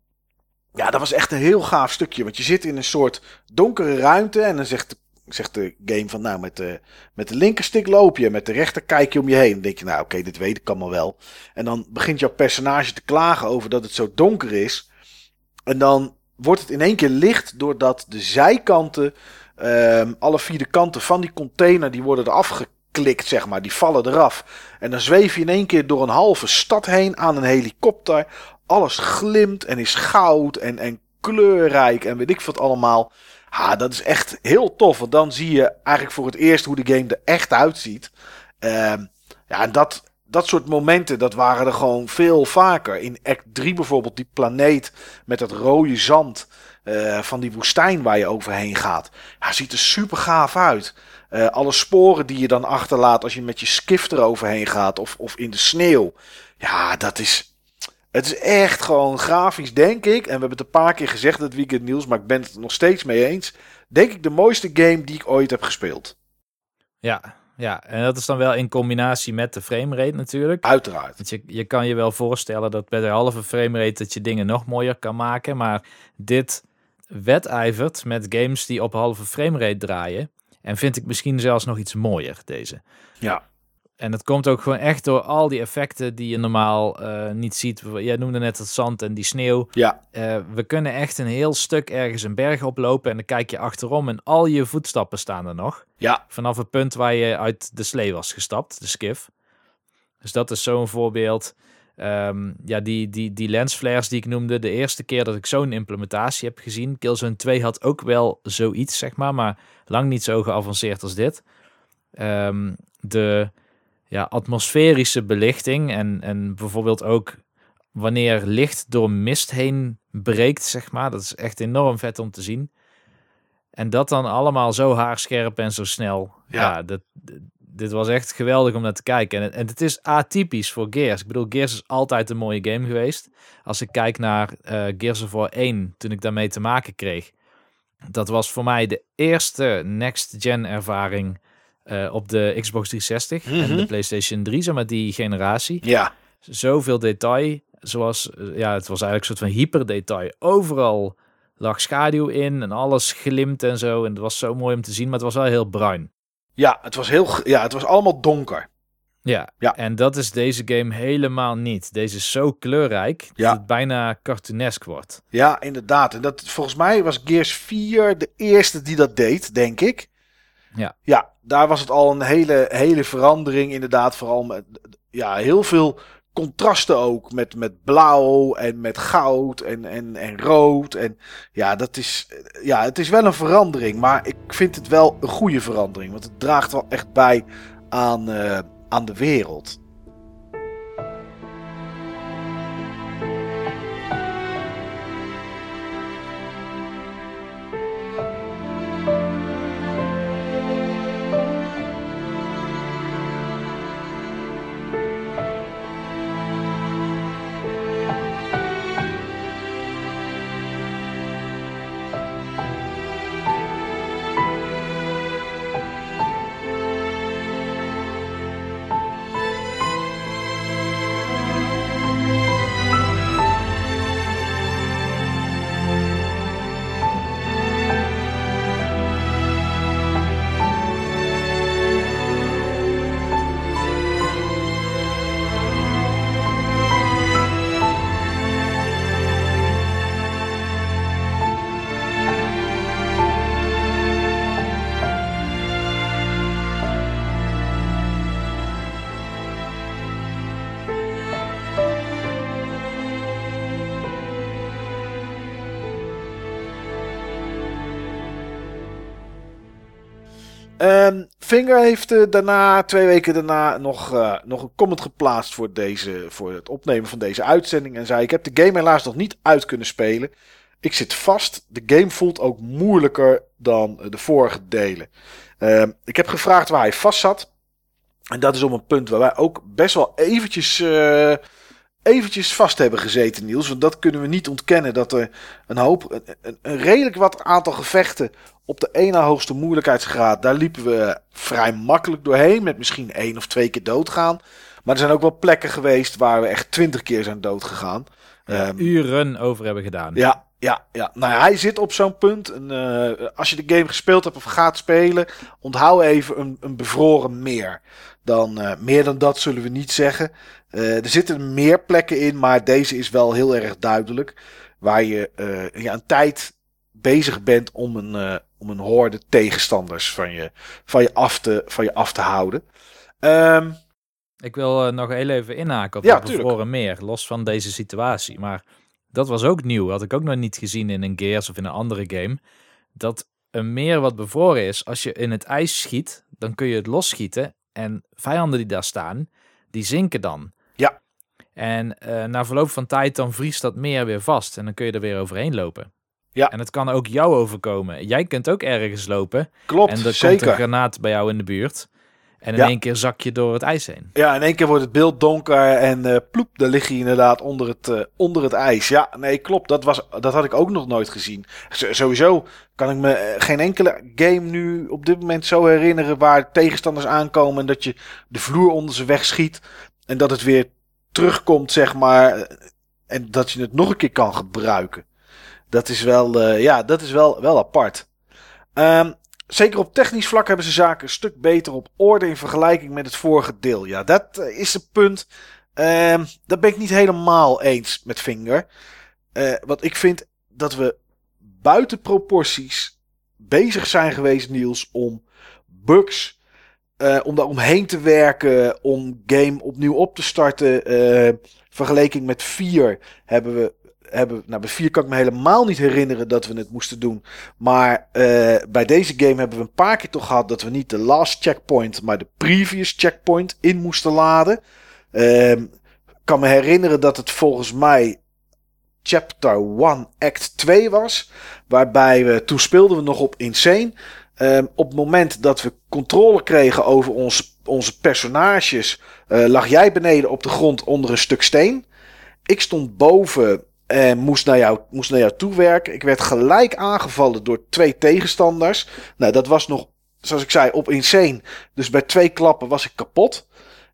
ja, dat was echt een heel gaaf stukje. Want je zit in een soort donkere ruimte. En dan zegt de, zegt de game van, nou, met de, met de linkerstick loop je. Met de rechter kijk je om je heen. Dan denk je, nou, oké, dit weet ik allemaal wel. En dan begint jouw personage te klagen over dat het zo donker is. En dan wordt het in één keer licht doordat de zijkanten, ehm, alle vier de kanten van die container, die worden eraf geklikt, zeg maar. Die vallen eraf. En dan zweef je in één keer door een halve stad heen aan een helikopter. Alles glimt en is goud en, en kleurrijk en weet ik wat allemaal. Ha, dat is echt heel tof. Want dan zie je eigenlijk voor het eerst hoe de game er echt uitziet. Ehm, ja, en dat, dat soort momenten, dat waren er gewoon veel vaker. In Act 3 bijvoorbeeld, die planeet met dat rode zand eh, van die woestijn waar je overheen gaat. Ja, ziet er super gaaf uit. Eh, alle sporen die je dan achterlaat als je met je skiff eroverheen gaat of, of in de sneeuw. Ja, dat is... Het is echt gewoon grafisch, denk ik. En we hebben het een paar keer gezegd dat weekend nieuws, maar ik ben het nog steeds mee eens. Denk ik de mooiste game die ik ooit heb gespeeld. Ja, ja, en dat is dan wel in combinatie met de framerate natuurlijk. Uiteraard. Want je, je kan je wel voorstellen dat bij de halve framerate dat je dingen nog mooier kan maken. Maar dit wedijvert met games die op halve framerate draaien. En vind ik misschien zelfs nog iets mooier, deze. Ja. En dat komt ook gewoon echt door al die effecten die je normaal eh, niet ziet. Jij noemde net het zand en die sneeuw. Ja, Eh, we kunnen echt een heel stuk ergens een berg oplopen en dan kijk je achterom en al je voetstappen staan er nog. ja, Vanaf het punt waar je uit de slee was gestapt, de skiff. Dus dat is zo'n voorbeeld. Ehm, ja, die, die, die lensflares die ik noemde, de eerste keer dat ik zo'n implementatie heb gezien. Killzone 2 had ook wel zoiets, zeg maar, maar lang niet zo geavanceerd als dit. Ehm, de ja, atmosferische belichting en, en bijvoorbeeld ook wanneer licht door mist heen breekt, zeg maar. Dat is echt enorm vet om te zien. En dat dan allemaal zo haarscherp en zo snel. Ja. Ja, dat, dit was echt geweldig om naar te kijken. En, en het is atypisch voor Gears. Ik bedoel, Gears is altijd een mooie game geweest. Als ik kijk naar eh, Gears of War 1, toen ik daarmee te maken kreeg. Dat was voor mij de eerste next-gen ervaring eh, op de Xbox 360 en Mhm. de PlayStation 3, zeg maar die generatie ja. zoveel detail. Zoals, eh, ja, het was eigenlijk een soort van hyperdetail. Overal lag schaduw in en alles glimt en zo. En het was zo mooi om te zien, maar het was wel heel bruin. Ja, het was heel, ja, het was allemaal donker. Ja, Ja. en dat is deze game helemaal niet. Deze is zo kleurrijk Ja. dat het bijna cartoonesk wordt. Ja, inderdaad. En dat, volgens mij was Gears 4 de eerste die dat deed, denk ik. Ja. Ja, daar was het al een hele, hele verandering inderdaad. Vooral met ja, heel veel contrasten ook met, met blauw en met goud en, en, en rood. En ja, dat is, ja, het is wel een verandering, maar ik vind het wel een goede verandering. Want het draagt wel echt bij aan, uh, aan de wereld. Finger heeft uh, daarna, twee weken daarna, nog, uh, nog een comment geplaatst voor, deze, voor het opnemen van deze uitzending. En zei: Ik heb de game helaas nog niet uit kunnen spelen. Ik zit vast. De game voelt ook moeilijker dan de vorige delen. Uh, ik heb gevraagd waar hij vast zat. En dat is op een punt waar wij ook best wel eventjes, eventjes vast hebben gezeten, Niels. Want dat kunnen we niet ontkennen. Dat er een hoop, een, een, een redelijk wat aantal gevechten op de ene hoogste moeilijkheidsgraad, daar liepen we vrij makkelijk doorheen. Met misschien één of twee keer doodgaan. Maar er zijn ook wel plekken geweest waar we echt twintig keer zijn doodgegaan. Ja, um, uren over hebben gedaan. Ja, ja, ja. Nou ja, hij zit op zo'n punt. En, uh, als je de game gespeeld hebt of gaat spelen, onthoud even een, een bevroren meer. Dan, uh, meer dan dat zullen we niet zeggen. Uh, er zitten meer plekken in, maar deze is wel heel erg duidelijk. Waar je ja, een tijd bezig bent om een, om een horde tegenstanders van je, van je, af, te, van je af te houden. Um, ik wil nog heel even inhaken op ja, dat bevroren meer, los van deze situatie. Maar dat was ook nieuw, had ik ook nog niet gezien in een Gears of in een andere game. Dat een meer wat bevroren is, als je in het ijs schiet, dan kun je het losschieten. En vijanden die daar staan, die zinken dan. Ja. En uh, na verloop van tijd dan vriest dat meer weer vast en dan kun je er weer overheen lopen. Ja. En het kan ook jou overkomen. Jij kunt ook ergens lopen. Klopt, En er zeker. komt een granaat bij jou in de buurt. En in Ja. één keer zak je door het ijs heen. Ja, in één keer wordt het beeld donker en eh ploep, daar lig je inderdaad onder het, eh, onder het ijs. Ja, nee, klopt. Dat, was, dat had ik ook nog nooit gezien. Z- sowieso kan ik me eh, geen enkele game nu op dit moment zo herinneren waar tegenstanders aankomen en dat je de vloer onder ze wegschiet en dat het weer terugkomt, zeg maar, en dat je het nog een keer kan gebruiken. Dat is wel, eh, ja, dat is wel, wel apart. Ehm, zeker op technisch vlak hebben ze zaken een stuk beter op orde in vergelijking met het vorige deel. Ja, dat eh, is het punt. Ehm dat ben ik niet helemaal eens met Finger. Eh, want ik vind dat we buiten proporties bezig zijn geweest, Niels, om bugs, eh, om daar omheen te werken, om game opnieuw op te starten. Vergelijking met 4 hebben we hebben, nou, bij 4 kan ik me helemaal niet herinneren dat we het moesten doen. Maar eh, bij deze game hebben we een paar keer toch gehad dat we niet de last checkpoint, maar de previous checkpoint in moesten laden. Ehm, Ik kan me herinneren dat het volgens mij chapter 1 act 2 was. Waarbij we, toen speelden we nog op Insane. Ehm, op het moment dat we controle kregen over ons, onze personages, eh, lag jij beneden op de grond onder een stuk steen. Ik stond boven en moest naar, jou, moest naar jou toe werken. Ik werd gelijk aangevallen door twee tegenstanders. Nou, dat was nog, zoals ik zei, op insane. Dus bij twee klappen was ik kapot.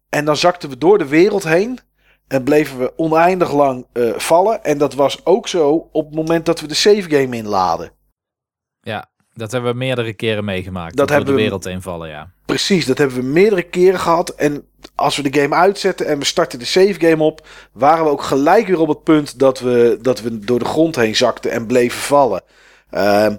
En dan zakten we door de wereld heen. En bleven we oneindig lang eh, vallen. En dat was ook zo op het moment dat we de save game inladen. Ja, dat hebben we meerdere keren meegemaakt. Dat hebben de we- wereld heen vallen, ja. Precies, dat hebben we meerdere keren gehad. En als we de game uitzetten en we starten de save game op, waren we ook gelijk weer op het punt dat we, dat we door de grond heen zakten en bleven vallen. Ehm,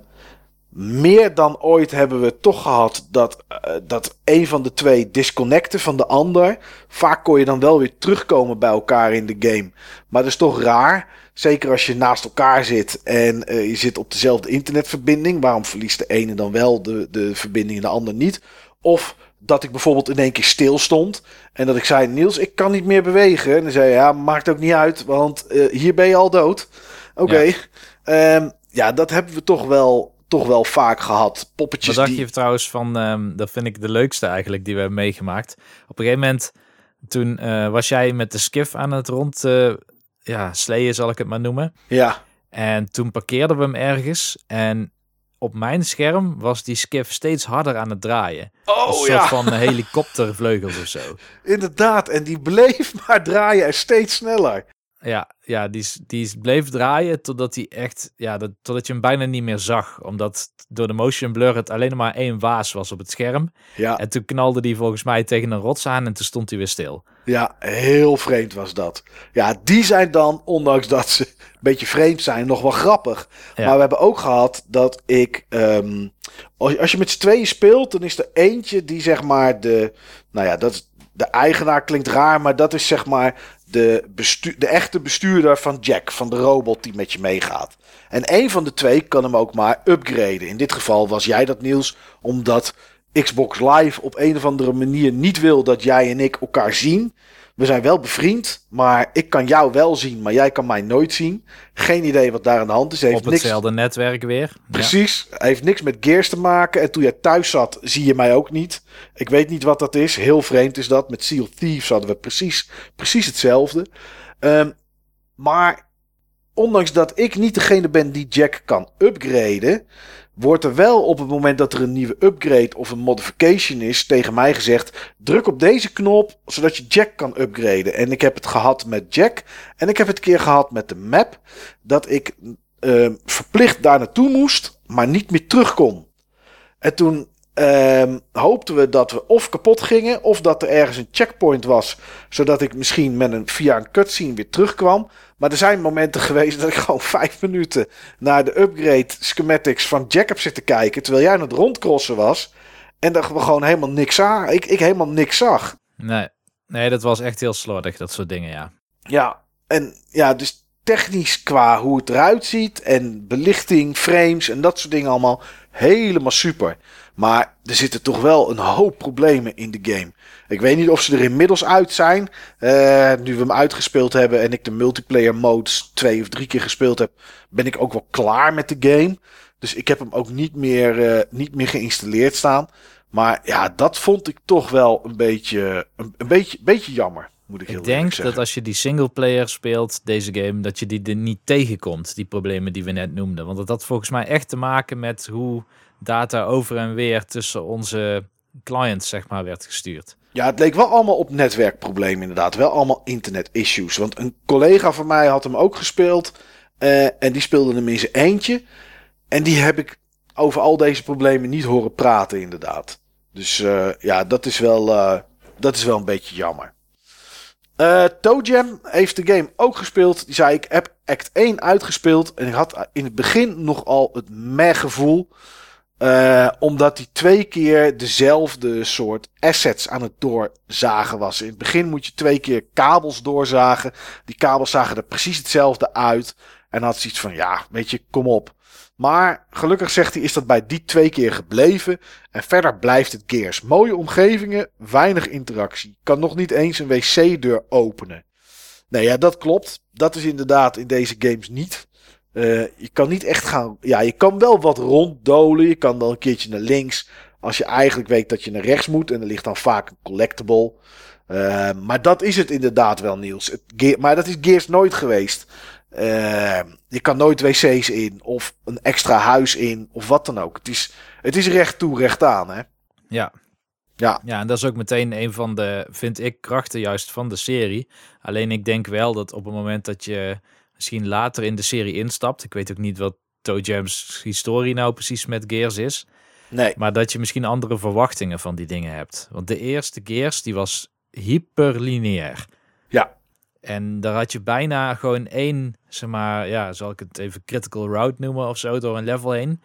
meer dan ooit hebben we toch gehad dat, uh, dat een van de twee disconnecten van de ander. Vaak kon je dan wel weer terugkomen bij elkaar in de game. Maar dat is toch raar. Zeker als je naast elkaar zit en uh, je zit op dezelfde internetverbinding. Waarom verliest de ene dan wel de, de verbinding en de ander niet? Of dat ik bijvoorbeeld in één keer stil stond. En dat ik zei: Niels, ik kan niet meer bewegen. En dan zei ja, maakt ook niet uit, want uh, hier ben je al dood. Oké. Okay. Ja. Um, ja, dat hebben we toch wel toch wel vaak gehad. Poppetjes Wat dacht die... je trouwens van, um, dat vind ik de leukste eigenlijk die we hebben meegemaakt. Op een gegeven moment, toen uh, was jij met de skiff aan het rond, ja, sleeën zal ik het maar noemen. Ja. En toen parkeerden we hem ergens en op mijn scherm was die skiff steeds harder aan het draaien. Oh, een soort ja. van helikoptervleugels of zo. Inderdaad, en die bleef maar draaien en steeds sneller. Ja, ja die, die bleef draaien totdat hij echt, ja, dat, totdat je hem bijna niet meer zag. Omdat door de motion blur het alleen maar één waas was op het scherm. Ja. En toen knalde hij volgens mij tegen een rots aan en toen stond hij weer stil. Ja, heel vreemd was dat. Ja, die zijn dan, ondanks dat ze een beetje vreemd zijn, nog wel grappig. Ja. Maar we hebben ook gehad dat ik, um, als, als je met z'n tweeën speelt, dan is er eentje die zeg maar de, nou ja, dat de eigenaar klinkt raar, maar dat is zeg maar de, de echte bestuurder van Jack, van de robot die met je meegaat. En een van de twee kan hem ook maar upgraden. In dit geval was jij dat, Niels, omdat Xbox Live op een of andere manier niet wil dat jij en ik elkaar zien. We zijn wel bevriend, maar ik kan jou wel zien, maar jij kan mij nooit zien. Geen idee wat daar aan de hand is. Heeft Op hetzelfde niks... netwerk weer. Precies. Ja. Heeft niks met Gears te maken. En toen jij thuis zat, zie je mij ook niet. Ik weet niet wat dat is. Heel vreemd is dat. Met Sea of Thieves hadden we precies, precies hetzelfde. Um, maar ondanks dat ik niet degene ben die Jack kan upgraden, wordt er wel op het moment dat er een nieuwe upgrade of een modification is tegen mij gezegd: druk op deze knop zodat je Jack kan upgraden. En ik heb het gehad met Jack en ik heb het keer gehad met de map dat ik uh, verplicht daar naartoe moest, maar niet meer terug kon. En toen uh, hoopten we dat we of kapot gingen of dat er ergens een checkpoint was, zodat ik misschien met een, via een cutscene weer terugkwam. Maar er zijn momenten geweest dat ik gewoon vijf minuten naar de upgrade schematics van Jack heb zitten kijken. Terwijl jij aan het rondcrossen was. En dat we gewoon helemaal niks zagen. Ik, ik helemaal niks zag. Nee. nee, dat was echt heel slordig, dat soort dingen, ja. Ja, en ja, dus technisch qua hoe het eruit ziet. En belichting, frames en dat soort dingen allemaal. Helemaal super. Maar er zitten toch wel een hoop problemen in de game. Ik weet niet of ze er inmiddels uit zijn. Uh, nu we hem uitgespeeld hebben en ik de multiplayer modes twee of drie keer gespeeld heb, ben ik ook wel klaar met de game. Dus ik heb hem ook niet meer, uh, niet meer geïnstalleerd staan. Maar ja, dat vond ik toch wel een beetje, een, een beetje, beetje jammer. Moet ik, heel ik denk dat als je die singleplayer speelt, deze game, dat je die er niet tegenkomt, die problemen die we net noemden. Want dat had volgens mij echt te maken met hoe data over en weer tussen onze clients, zeg maar, werd gestuurd. Ja, het leek wel allemaal op netwerkproblemen inderdaad. Wel allemaal internet issues. Want een collega van mij had hem ook gespeeld. Uh, en die speelde hem in zijn eentje. En die heb ik over al deze problemen niet horen praten inderdaad. Dus uh, ja, dat is wel, uh, dat is wel een beetje jammer. Uh, heeft de game ook gespeeld. Die zei ik heb Act 1 uitgespeeld. En ik had in het begin nogal het meh gevoel. Uh, omdat hij twee keer dezelfde soort assets aan het doorzagen was. In het begin moet je twee keer kabels doorzagen. Die kabels zagen er precies hetzelfde uit. En had zoiets van, ja, weet je, kom op. Maar gelukkig zegt hij, is dat bij die twee keer gebleven. En verder blijft het Gears. Mooie omgevingen, weinig interactie. Kan nog niet eens een wc-deur openen. Nee, ja, dat klopt. Dat is inderdaad in deze games niet. Uh, je kan niet echt gaan. Ja, je kan wel wat ronddolen. Je kan wel een keertje naar links. Als je eigenlijk weet dat je naar rechts moet. En er ligt dan vaak een collectible. Uh, maar dat is het inderdaad wel, Niels. Het, maar dat is Gears nooit geweest. Uh, je kan nooit wc's in. Of een extra huis in. Of wat dan ook. Het is, het is recht toe, recht aan, hè? Ja. Ja. ja, en dat is ook meteen een van de, vind ik, krachten juist van de serie. Alleen ik denk wel dat op het moment dat je misschien later in de serie instapt. Ik weet ook niet wat Toe Jam's historie nou precies met Gears is. Nee. Maar dat je misschien andere verwachtingen van die dingen hebt. Want de eerste Gears die was hyperlineair. Ja. En daar had je bijna gewoon één, zeg maar, ja, zal ik het even critical route noemen of zo, door een level heen.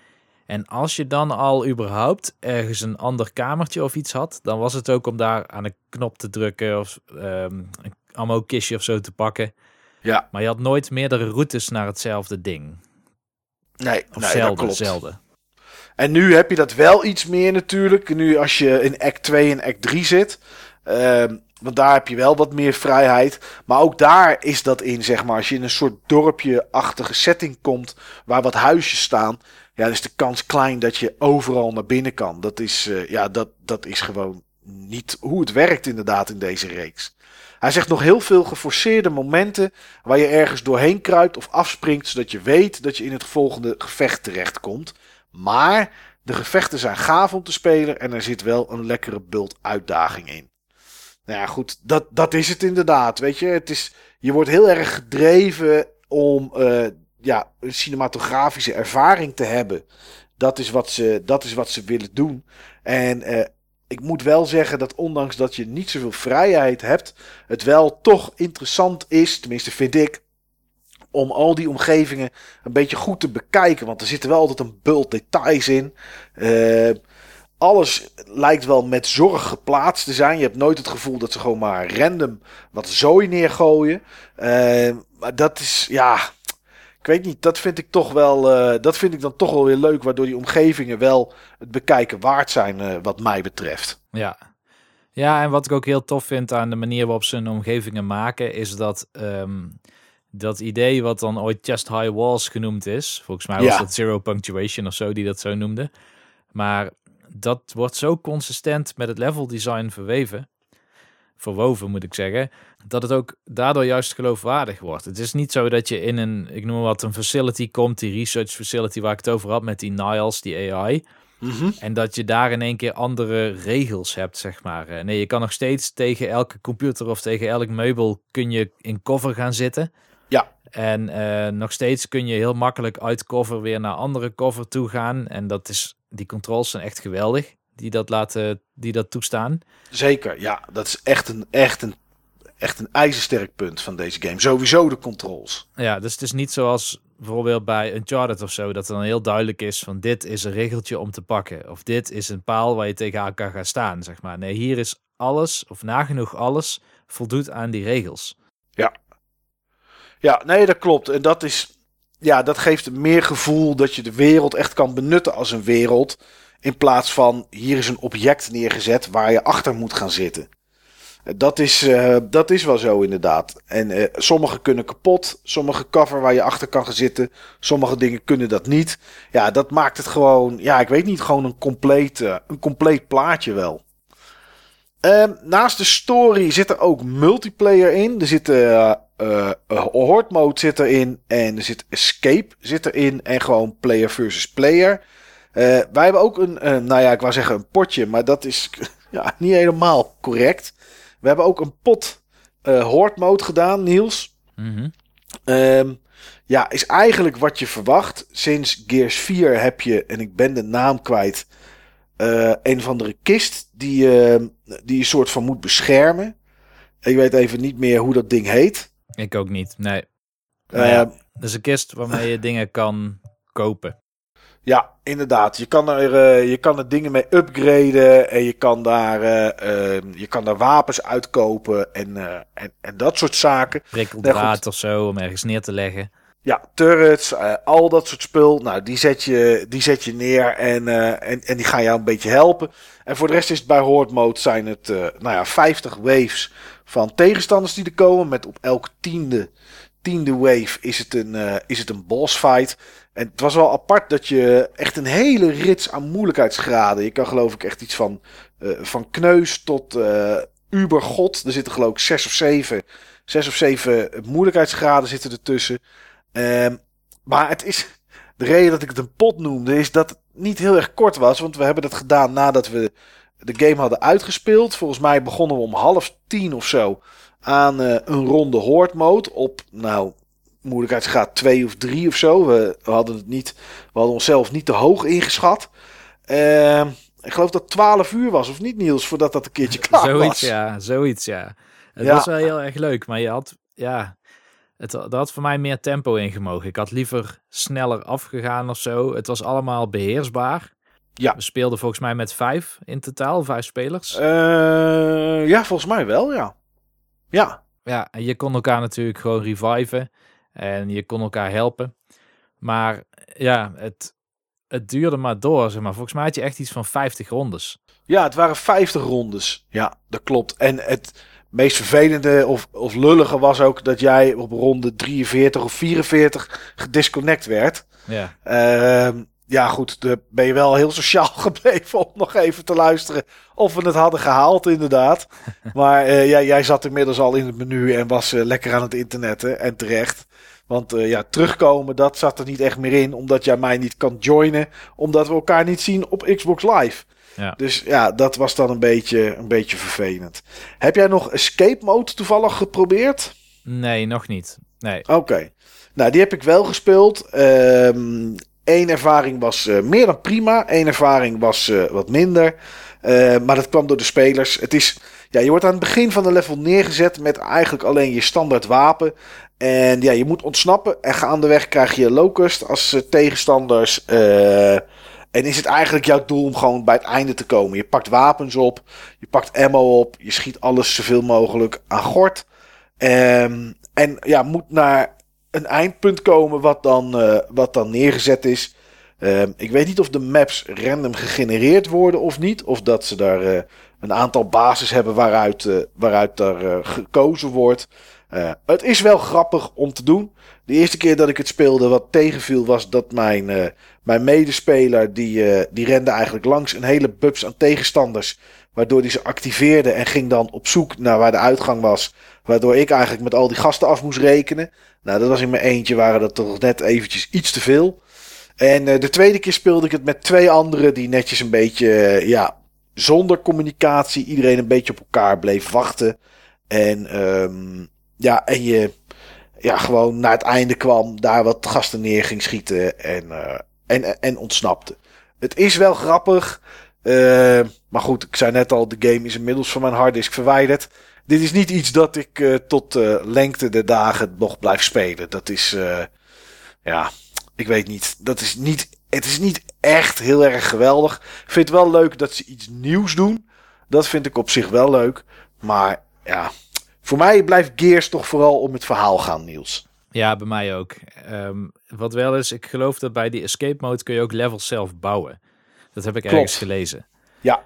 En als je dan al überhaupt ergens een ander kamertje of iets had, dan was het ook om daar aan een knop te drukken of ehm, een ammo kistje of zo te pakken. Ja, Maar je had nooit meerdere routes naar hetzelfde ding. nee, Of nee dat klopt. zelden. En nu heb je dat wel iets meer natuurlijk. Nu als je in act 2 en act 3 zit. Ehm, want daar heb je wel wat meer vrijheid. Maar ook daar is dat in, zeg maar. Als je in een soort dorpje-achtige setting komt. Waar wat huisjes staan. Ja, dan is de kans klein dat je overal naar binnen kan. Dat is, eh, ja, dat, dat is gewoon niet hoe het werkt inderdaad in deze reeks. Hij zegt nog heel veel geforceerde momenten waar je ergens doorheen kruipt of afspringt, zodat je weet dat je in het volgende gevecht terechtkomt. Maar de gevechten zijn gaaf om te spelen en er zit wel een lekkere bult uitdaging in. Nou ja, goed, dat, dat is het inderdaad. Weet je, het is, je wordt heel erg gedreven om eh, ja, een cinematografische ervaring te hebben. Dat is wat ze, dat is wat ze willen doen. En eh, ik moet wel zeggen dat ondanks dat je niet zoveel vrijheid hebt, het wel toch interessant is, tenminste vind ik, om al die omgevingen een beetje goed te bekijken. Want er zitten wel altijd een bult details in. Eh, alles lijkt wel met zorg geplaatst te zijn. Je hebt nooit het gevoel dat ze gewoon maar random wat zooi neergooien. Eh, maar dat is, ja, ik weet niet, dat vind ik toch wel, eh, dat vind ik dan toch wel weer leuk. Waardoor die omgevingen wel het bekijken waard zijn, eh, wat mij betreft. Ja. Ja, en wat ik ook heel tof vind aan de manier waarop ze hun omgevingen maken, is dat ehm, dat idee wat dan ooit Chest High Walls genoemd is. Volgens mij was Ja. dat Zero Punctuation of zo, die dat zo noemde. Maar dat wordt zo consistent met het level design verweven. Verwoven moet ik zeggen. Dat het ook daardoor juist geloofwaardig wordt. Het is niet zo dat je in een, ik noem maar wat, een facility komt, die research facility waar ik het over had met die Niles, die AI. En dat je daar in één keer andere regels hebt, zeg maar. Eh, Nee, je kan nog steeds tegen elke computer of tegen elk meubel kun je in cover gaan zitten. Ja. En eh, nog steeds kun je heel makkelijk uit cover weer naar andere cover toe gaan. En dat is, die controls zijn echt geweldig, die dat laten, die dat toestaan. Zeker, ja, dat is echt een, echt een, echt een ijzersterk punt van deze game. Sowieso de controls. Ja, dus het is niet zoals bijvoorbeeld bij Uncharted of zo, dat er dan heel duidelijk is van dit is een regeltje om te pakken. Of dit is een paal waar je tegenaan kan gaan staan, zeg maar. Nee, hier is alles, of nagenoeg alles, voldoet aan die regels. Ja, nee, dat klopt. En dat is, ja, dat geeft meer gevoel dat je de wereld echt kan benutten als een wereld. In plaats van hier is een object neergezet waar je achter moet gaan zitten. Dat is, eh, dat is wel zo inderdaad. En eh, sommige kunnen kapot, sommige cover waar je achter kan gaan zitten, sommige dingen kunnen dat niet. Ja, dat maakt het gewoon, ja, ik weet niet, gewoon een compleet, eh, een compleet plaatje wel. Ehm, naast de story zit er ook multiplayer in. Er zit horde mode zit erin en er zit escape zit erin en gewoon player versus player. Wij hebben ook een, nou ja, ik wou zeggen een potje, maar dat is ja, niet helemaal correct. We hebben ook een pot eh horde mode gedaan, Niels. Mhm. Ehm, ja, is eigenlijk wat je verwacht. Sinds Gears 4 heb je, en ik ben de naam kwijt, eh, een of andere kist die, eh, die je soort van moet beschermen. Ik weet even niet meer hoe dat ding heet. Ik ook niet, nee. Eh, Maar ja, dat is een kist waarmee je dingen kan kopen. Ja, inderdaad. Je kan er, eh, je kan er dingen mee upgraden en je kan daar, eh, eh, je kan daar wapens uitkopen en, eh, en, en dat soort zaken. Prikkeldraad of zo, om ergens neer te leggen. Ja, turrets, al dat soort spul. Nou, die zet je, die zet je neer en, en, en die gaan jou een beetje helpen. En voor de rest is het bij Horde Mode zijn het nou ja, 50 waves van tegenstanders die er komen. Met op elke tiende, tiende wave is het, een, is het een boss fight. En het was wel apart dat je echt een hele rits aan moeilijkheidsgraden. Je kan geloof ik echt iets van, eh, van kneus tot eh ubergod. Er zitten geloof ik zes of zeven, zes of zeven moeilijkheidsgraden zitten ertussen. Ehm, maar het is. De reden dat ik het een pot noemde is dat het niet heel erg kort was. Want we hebben dat gedaan nadat we de game hadden uitgespeeld. Volgens mij begonnen we om half tien of zo aan eh, een ronde horde mode. Op, nou, moeilijkheidsgraad 2 of 3 of zo. We, we hadden het niet. We hadden onszelf niet te hoog ingeschat. Ehm, ik geloof dat het 12 uur was, of niet, Niels, voordat dat een keertje klaar zoiets, was. ja. Zoiets, ja. Het Ja. was wel heel erg leuk, maar je had, ja... Het, er had voor mij meer tempo in gemogen. Ik had liever sneller afgegaan of zo. Het was allemaal beheersbaar. Ja. We speelden volgens mij met vijf in totaal, vijf spelers. Eh, ja, volgens mij wel, ja. Ja, Ja, en je kon elkaar natuurlijk gewoon reviven. En je kon elkaar helpen. Maar ja, het, het duurde maar door, zeg maar. Volgens mij had je echt iets van 50 rondes. Ja, het waren 50 rondes. Ja, dat klopt. En het meest vervelende of, of lullige was ook dat jij op ronde 43 of 44 gedisconnect werd. Ja, Ehm, ja, goed, dan ben je wel heel sociaal gebleven om nog even te luisteren of we het hadden gehaald, inderdaad. Maar eh, ja, jij zat inmiddels al in het menu en was eh, lekker aan het internetten en terecht. Want eh, ja, terugkomen, dat zat er niet echt meer in, omdat jij mij niet kan joinen, omdat we elkaar niet zien op Xbox Live. Ja. Dus ja, dat was dan een beetje, een beetje vervelend. Heb jij nog Escape Mode toevallig geprobeerd? nee, nog niet. Nee, Oké. Nou, die heb ik wel gespeeld. Eén ervaring was eh, meer dan prima. Eén ervaring was eh, wat minder. Eh, maar dat kwam door de spelers. Het is, ja, je wordt aan het begin van de level neergezet met eigenlijk alleen je standaard wapen. En ja, je moet ontsnappen. En gaandeweg krijg je locust als tegenstanders. En is het eigenlijk jouw doel om gewoon bij het einde te komen. Je pakt wapens op. Je pakt ammo op. Je schiet alles zoveel mogelijk aan gort. Ehm, en ja, moet naar een eindpunt komen wat dan, eh, wat dan neergezet is. Ehm, ik weet niet of de maps random gegenereerd worden of niet. Of dat ze daar eh, een aantal bases hebben waaruit, eh, waaruit daar gekozen wordt. Het is wel grappig om te doen. De eerste keer dat ik het speelde, wat tegenviel, was dat mijn, mijn medespeler. Die, die rende eigenlijk langs een hele bubs aan tegenstanders. Waardoor hij ze activeerde en ging dan op zoek naar waar de uitgang was. Waardoor ik eigenlijk met al die gasten af moest rekenen. Nou, dat was in mijn eentje, waren dat toch net eventjes iets te veel. En eh, de tweede keer speelde ik het met twee anderen die netjes een beetje, eh, ja, zonder communicatie, iedereen een beetje op elkaar bleef wachten. En ehm, ja, en je ja, gewoon naar het einde kwam, daar wat gasten neer ging schieten en, eh, en, en ontsnapte. Het is wel grappig, eh, maar goed, ik zei net al, de game is inmiddels van mijn harddisk verwijderd. Dit is niet iets dat ik eh, tot eh, lengte der dagen nog blijf spelen. Dat is, ja, ik weet niet. Dat is niet, het is niet echt heel erg geweldig. Ik vind het wel leuk dat ze iets nieuws doen. Dat vind ik op zich wel leuk. Maar ja, voor mij blijft Gears toch vooral om het verhaal gaan, Niels. ja, bij mij ook. Ehm, wat wel is, ik geloof dat bij die escape mode kun je ook levels zelf bouwen. Dat heb ik Klopt. ergens gelezen. Ja.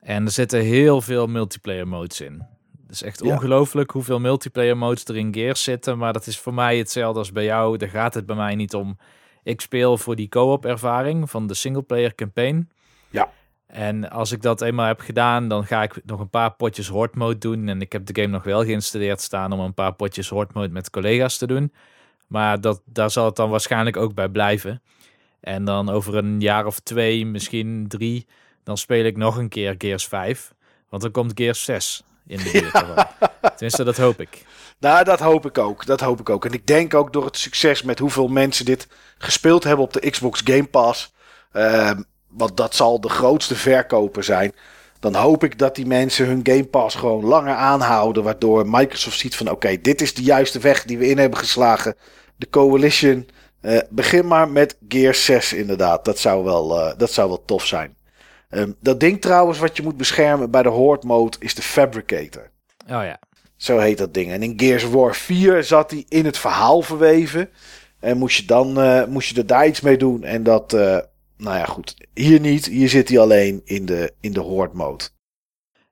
En er zitten heel veel multiplayer modes in. Het is echt Ja. ongelooflijk hoeveel multiplayer modes er in Gears zitten. Maar dat is voor mij hetzelfde als bij jou. Daar gaat het bij mij niet om. Ik speel voor die co-op ervaring van de singleplayer campaign. Ja. En als ik dat eenmaal heb gedaan, dan ga ik nog een paar potjes horde mode doen. En ik heb de game nog wel geïnstalleerd staan om een paar potjes horde mode met collega's te doen. Maar dat, daar zal het dan waarschijnlijk ook bij blijven. En dan over een jaar of twee, misschien drie, dan speel ik nog een keer Gears 5. Want dan komt Gears 6 in de buurt. ervan. Tenminste, dat hoop ik. Nou, dat hoop ik ook. Dat hoop ik ook. En ik denk ook door het succes met hoeveel mensen dit gespeeld hebben op de Xbox Game Pass. ehm, want dat zal de grootste verkoper zijn. Dan hoop ik dat die mensen hun Game Pass gewoon langer aanhouden. Waardoor Microsoft ziet van oké, dit is de juiste weg die we in hebben geslagen. De Coalition. Eh, begin maar met Gears 6 inderdaad. Dat zou wel, eh, dat zou wel tof zijn. Ehm, dat ding trouwens wat je moet beschermen bij de Horde mode is de Fabricator. Oh ja. Zo heet dat ding. En in Gears War 4 zat hij in het verhaal verweven. En moest je dan eh, moest je er daar iets mee doen. En dat, nou ja, goed. Hier niet. Hier zit hij alleen in de, in de horde mode.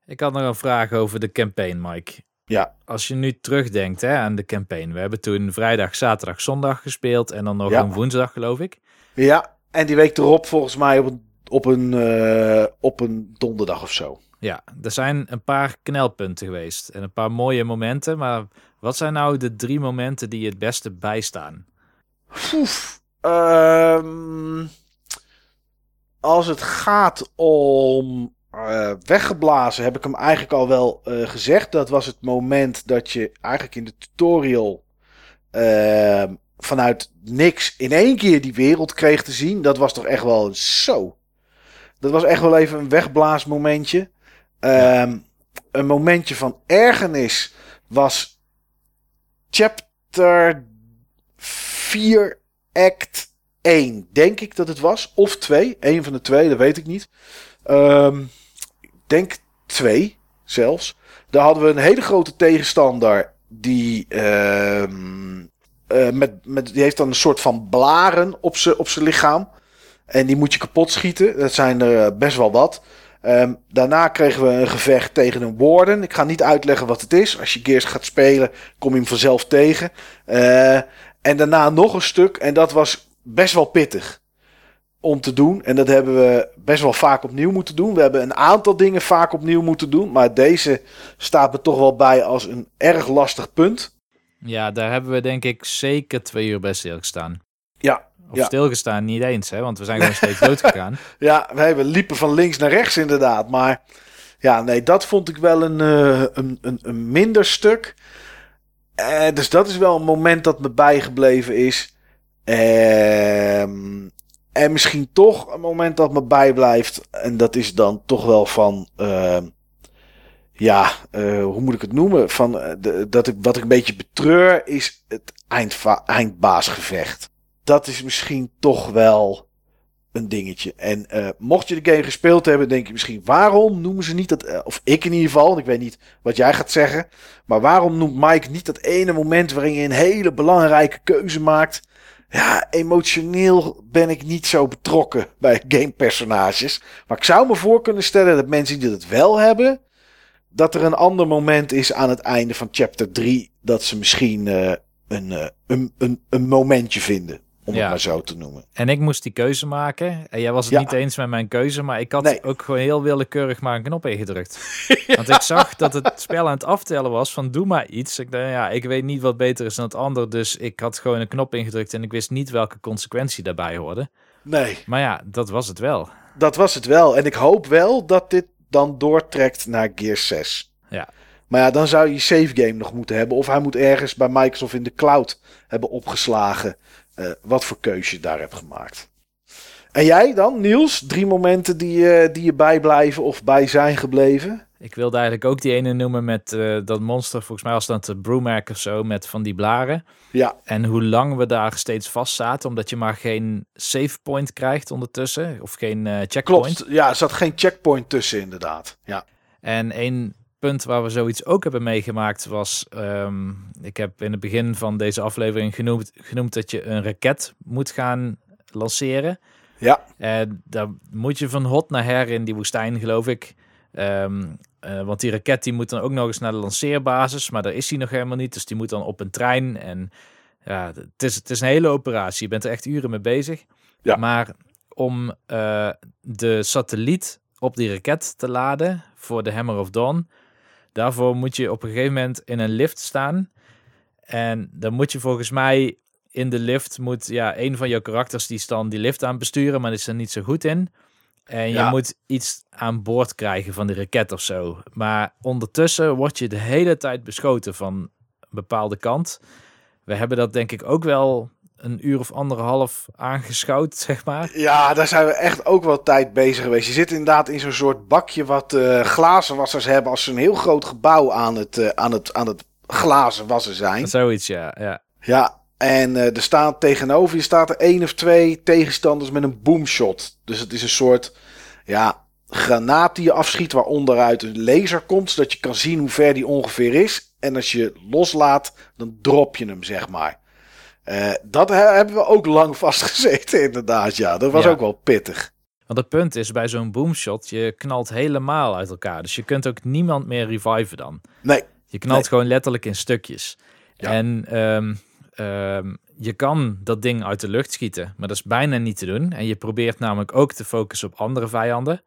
Ik had nog een vraag over de campaign, Mike. Ja. Als je nu terugdenkt hè, aan de campaign. We hebben toen vrijdag, zaterdag, zondag gespeeld. En dan nog Ja. een woensdag, geloof ik. Ja. En die week erop volgens mij op een, op een, eh, op een donderdag of zo. Ja, er zijn een paar knelpunten geweest. En een paar mooie momenten. Maar wat zijn nou de drie momenten die je het beste bijstaan? Oef. Ehm, als het gaat om eh, weggeblazen, heb ik hem eigenlijk al wel eh, gezegd. Dat was het moment dat je eigenlijk in de tutorial ehm, vanuit niks in één keer die wereld kreeg te zien. Dat was toch echt wel een zo. Dat was echt wel even een wegblaasmomentje. Ehm, Een momentje van ergernis was chap chapter 4, act 1, denk ik dat het was. Of 2, een van de twee, dat weet ik niet. Ik denk 2 zelfs. Daar hadden we een hele grote tegenstander die, ehm, eh, met, met, die heeft dan een soort van blaren op zijn op lichaam. En die moet je kapot schieten. Dat zijn er best wel wat. Ehm, daarna kregen we een gevecht tegen een warden. Ik ga niet uitleggen wat het is. Als je Gears gaat spelen, kom je hem vanzelf tegen. Eh, en daarna nog een stuk. En dat was best wel pittig om te doen. En dat hebben we best wel vaak opnieuw moeten doen. We hebben een aantal dingen vaak opnieuw moeten doen. Maar deze staat me toch wel bij als een erg lastig punt. Ja, daar hebben we denk ik zeker twee uur bij stilgestaan. Ja, Of Ja. stilgestaan niet eens, hè, want we zijn gewoon steeds doodgegaan. Ja, wij we liepen van links naar rechts inderdaad. Maar ja, nee, dat vond ik wel een, eh, een, een, een minder stuk. Eh, dus dat is wel een moment dat me bijgebleven is. Ehm, en misschien toch een moment dat me bijblijft. En dat is dan toch wel van... ehm, ja, eh, hoe moet ik het noemen? Van, eh, de, dat ik, wat ik een beetje betreur is het eindbaasgevecht. Dat is misschien toch wel een dingetje. En eh, mocht je de game gespeeld hebben, denk je misschien waarom noemen ze niet dat, of ik in ieder geval, ik weet niet wat jij gaat zeggen, maar waarom noemt Mike niet dat ene moment waarin je een hele belangrijke keuze maakt? Ja, emotioneel ben ik niet zo betrokken bij gamepersonages. Maar ik zou me voor kunnen stellen dat mensen die dat wel hebben, dat er een ander moment is aan het einde van chapter 3 dat ze misschien eh, een, eh, een, een, een momentje vinden. Om Ja. het maar zo te noemen. En ik moest die keuze maken. En jij was het Ja. niet eens met mijn keuze, maar ik had Nee. ook gewoon heel willekeurig maar een knop ingedrukt. Want ik zag dat het spel aan het aftellen was van doe maar iets. Ik dacht, ja, ik weet niet wat beter is dan het ander, dus ik had gewoon een knop ingedrukt en ik wist niet welke consequentie daarbij hoorde. Nee. Maar ja, dat was het wel. Dat was het wel. En ik hoop wel dat dit dan doortrekt naar Gear 6. Ja. Maar ja, dan zou je save game nog moeten hebben. Of hij moet ergens bij Microsoft in de cloud hebben opgeslagen. Eh, wat voor keuze je daar hebt gemaakt. En jij dan, Niels? Drie momenten die, eh, die je bijblijven of bij zijn gebleven? Ik wilde eigenlijk ook die ene noemen met eh, dat monster, volgens mij was dat de Brewmac of zo, met van die blaren. Ja, En hoe lang we daar steeds vast zaten, omdat je maar geen save point krijgt ondertussen, of geen eh, checkpoint. klopt. Ja, er zat geen checkpoint tussen inderdaad. Ja, En één punt waar we zoiets ook hebben meegemaakt was, ehm, ik heb in het begin van deze aflevering genoemd, genoemd dat je een raket moet gaan lanceren. ja, En daar moet je van hot naar her in die woestijn, geloof ik. Ehm, eh, want die raket die moet dan ook nog eens naar de lanceerbasis, maar daar is hij nog helemaal niet. Dus die moet dan op een trein. En ja, het is, het is een hele operatie. Je bent er echt uren mee bezig. Ja. Maar om eh, de satelliet op die raket te laden voor de Hammer of Dawn, daarvoor moet je op een gegeven moment in een lift staan. En dan moet je volgens mij in de lift moet ja, een van jouw karakters die is dan die lift aan besturen, maar die is er niet zo goed in. En je Ja. moet iets aan boord krijgen van die raket of zo. Maar ondertussen word je de hele tijd beschoten van een bepaalde kant. We hebben dat denk ik ook wel een uur of anderhalf aangeschouwd, zeg maar. Ja, daar zijn we echt ook wel tijd bezig geweest. Je zit inderdaad in zo'n soort bakje wat eh glazenwassers hebben als ze een heel groot gebouw aan het, eh, aan het, aan het glazen wassen zijn. Zoiets, ja. ja. Ja, en eh, er staan tegenover je staat er één of twee tegenstanders met een boomshot. Dus het is een soort ja, granaat die je afschiet waar onderuit een laser komt, zodat je kan zien hoe ver die ongeveer is. En als je loslaat, dan drop je hem, zeg maar. Eh, dat he- hebben we ook lang vastgezeten, inderdaad. Ja, dat was Ja. ook wel pittig. Want het punt is, bij zo'n boomshot, je knalt helemaal uit elkaar. Dus je kunt ook niemand meer reviven dan. Nee, Je knalt Nee. gewoon letterlijk in stukjes. Ja. En ehm, ehm, je kan dat ding uit de lucht schieten, maar dat is bijna niet te doen. En je probeert namelijk ook te focussen op andere vijanden.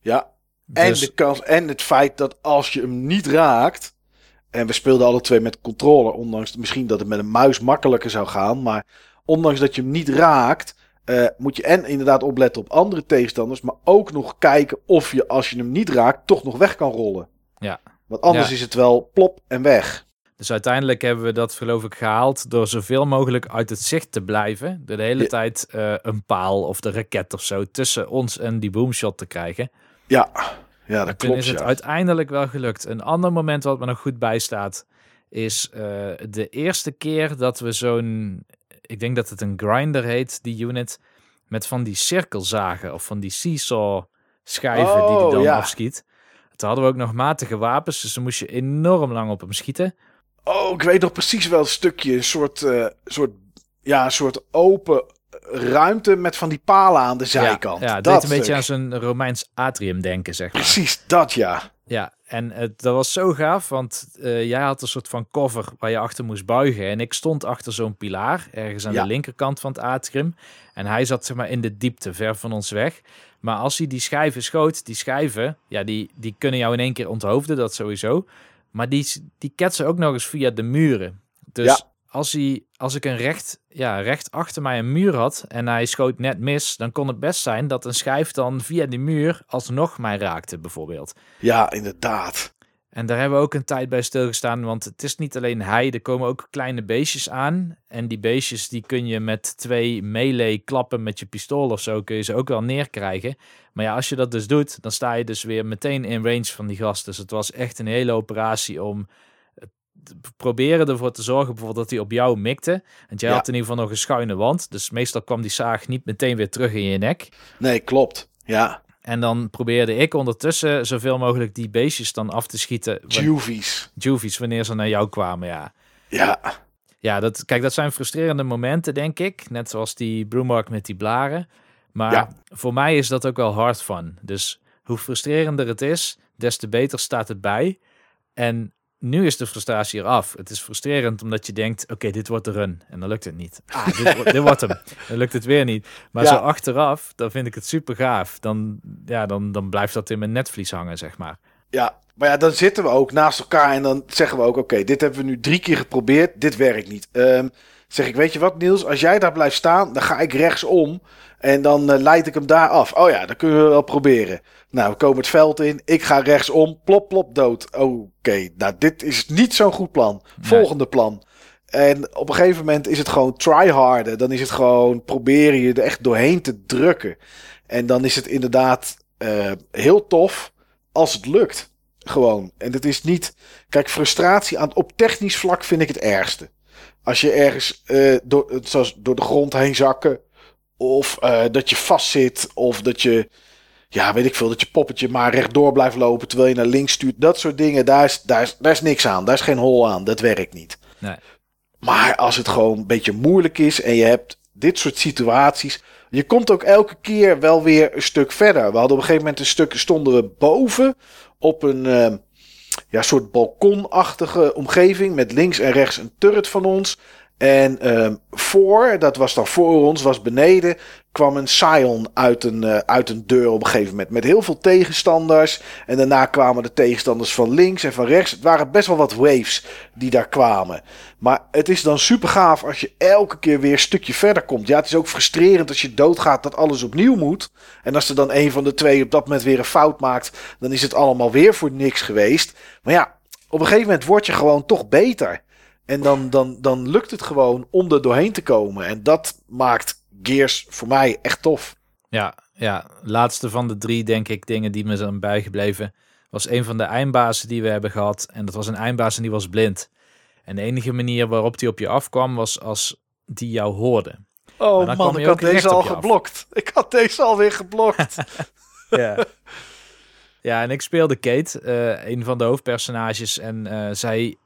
ja. En, Dus- de kans, en het feit dat als je hem niet raakt. En we speelden alle twee met controller. Ondanks misschien dat het met een muis makkelijker zou gaan. Maar ondanks dat je hem niet raakt. eh, moet je en inderdaad opletten op andere tegenstanders. Maar ook nog kijken of je als je hem niet raakt. toch nog weg kan rollen. Ja. Want anders Ja. is het wel plop en weg. Dus uiteindelijk hebben we dat geloof ik gehaald door zoveel mogelijk uit het zicht te blijven. Door de hele Ja. tijd eh, een paal of de raket of zo tussen ons en die boomshot te krijgen. Ja, ja dat En toen klopt. is het ja. uiteindelijk wel gelukt. Een ander moment wat me nog goed bijstaat is eh, de eerste keer dat we zo'n, ik denk dat het een grinder heet, die unit, met van die cirkelzagen of van die seesaw schijven die Oh, hij dan ja. afschiet. Toen hadden we ook nog matige wapens, dus dan moest je enorm lang op hem schieten. Oh, ik weet nog precies wel een stukje. Een soort, eh, soort, ja, een soort open ruimte met van die palen aan de zijkant. Ja, dat deed een beetje aan zo'n Romeins atrium denken, zeg maar. Precies, dat ja. Ja, en het, dat was zo gaaf, want eh, jij had een soort van cover waar je achter moest buigen. En ik stond achter zo'n pilaar, ergens aan Ja. de linkerkant van het atrium. En hij zat zeg maar in de diepte, ver van ons weg. Maar als hij die schijven schoot, die schijven, ja, die, die kunnen jou in één keer onthoofden, dat sowieso. Maar die, die ketsen ook nog eens via de muren. Dus Ja. Als, hij, als ik een recht, ja, recht achter mij een muur had en hij schoot net mis, dan kon het best zijn dat een schijf dan via die muur alsnog mij raakte, bijvoorbeeld. Ja, inderdaad. En daar hebben we ook een tijd bij stilgestaan, want het is niet alleen hij, er komen ook kleine beestjes aan. En die beestjes die kun je met twee melee klappen met je pistool of zo, kun je ze ook wel neerkrijgen. Maar ja, als je dat dus doet, dan sta je dus weer meteen in range van die gast. Dus het was echt een hele operatie om proberen ervoor te zorgen bijvoorbeeld dat hij op jou mikte. Want jij Ja. had in ieder geval nog een schuine wand, dus meestal kwam die zaag niet meteen weer terug in je nek. Nee, klopt. Ja, En dan probeerde ik ondertussen zoveel mogelijk die beestjes dan af te schieten. juvies. Juvies wanneer ze naar jou kwamen, ja. Ja, Ja, dat, kijk, dat zijn frustrerende momenten, denk ik. Net zoals die Broemark met die blaren. Maar Ja. voor mij is dat ook wel hard fun. Dus hoe frustrerender het is, des te beter staat het bij. En nu is de frustratie eraf. Het is frustrerend omdat je denkt, oké, dit wordt de run. En dan lukt het niet. Ah, dit, wordt- dit wordt hem. Dan lukt het weer niet. Maar Ja. zo achteraf, dan vind ik het super gaaf. Dan, ja, dan, dan blijft dat in mijn netvlies hangen, zeg maar. ja. Maar ja, dan zitten we ook naast elkaar en dan zeggen we ook... Oké, dit hebben we nu drie keer geprobeerd. Dit werkt niet. Ehm, zeg ik, weet je wat Niels? Als jij daar blijft staan, dan ga ik rechtsom. En dan eh, leid ik hem daar af. Oh ja, dat kunnen we wel proberen. Nou, we komen het veld in. Ik ga rechtsom. Plop, plop, dood. Oké, nou dit is niet zo'n goed plan. Volgende plan. En op een gegeven moment is het gewoon try harder. Dan is het gewoon proberen je er echt doorheen te drukken. En dan is het inderdaad eh, heel tof als het lukt. Gewoon. En het is niet. Kijk, frustratie aan, op technisch vlak vind ik het ergste. Als je ergens eh, door, zoals door de grond heen zakken. Of eh, dat je vastzit. Of dat je. Ja, weet ik veel. Dat je poppetje maar rechtdoor blijft lopen. Terwijl je naar links stuurt. Dat soort dingen. Daar is, daar is, daar is niks aan. Daar is geen hol aan. Dat werkt niet. Nee. Maar als het gewoon een beetje moeilijk is. En je hebt dit soort situaties. Je komt ook elke keer wel weer een stuk verder. We hadden op een gegeven moment een stuk. Stonden we boven. Op een. eh, ja, soort balkonachtige omgeving. Met links en rechts een turret van ons. En ehm, voor, dat was dan voor ons, was beneden, kwam een Scion uit een, eh, uit een deur op een gegeven moment. Met heel veel tegenstanders. En daarna kwamen de tegenstanders van links en van rechts. Het waren best wel wat waves die daar kwamen. Maar het is dan super gaaf als je elke keer weer een stukje verder komt. Ja, het is ook frustrerend als je doodgaat dat alles opnieuw moet. En als er dan een van de twee op dat moment weer een fout maakt, dan is het allemaal weer voor niks geweest. Maar ja, op een gegeven moment word je gewoon toch beter. En dan, dan, dan lukt het gewoon om er doorheen te komen. En dat maakt Gears voor mij echt tof. Ja, ja, laatste van de drie, denk ik, dingen die me zijn bijgebleven, was een van de eindbazen die we hebben gehad. En dat was een eindbaas en die was blind. En de enige manier waarop die op je afkwam, was als die jou hoorde. Oh man, ik had deze al af. geblokt. Ik had deze alweer geblokt. Ja. ja, en ik speelde Kate, eh, een van de hoofdpersonages. En eh, zij,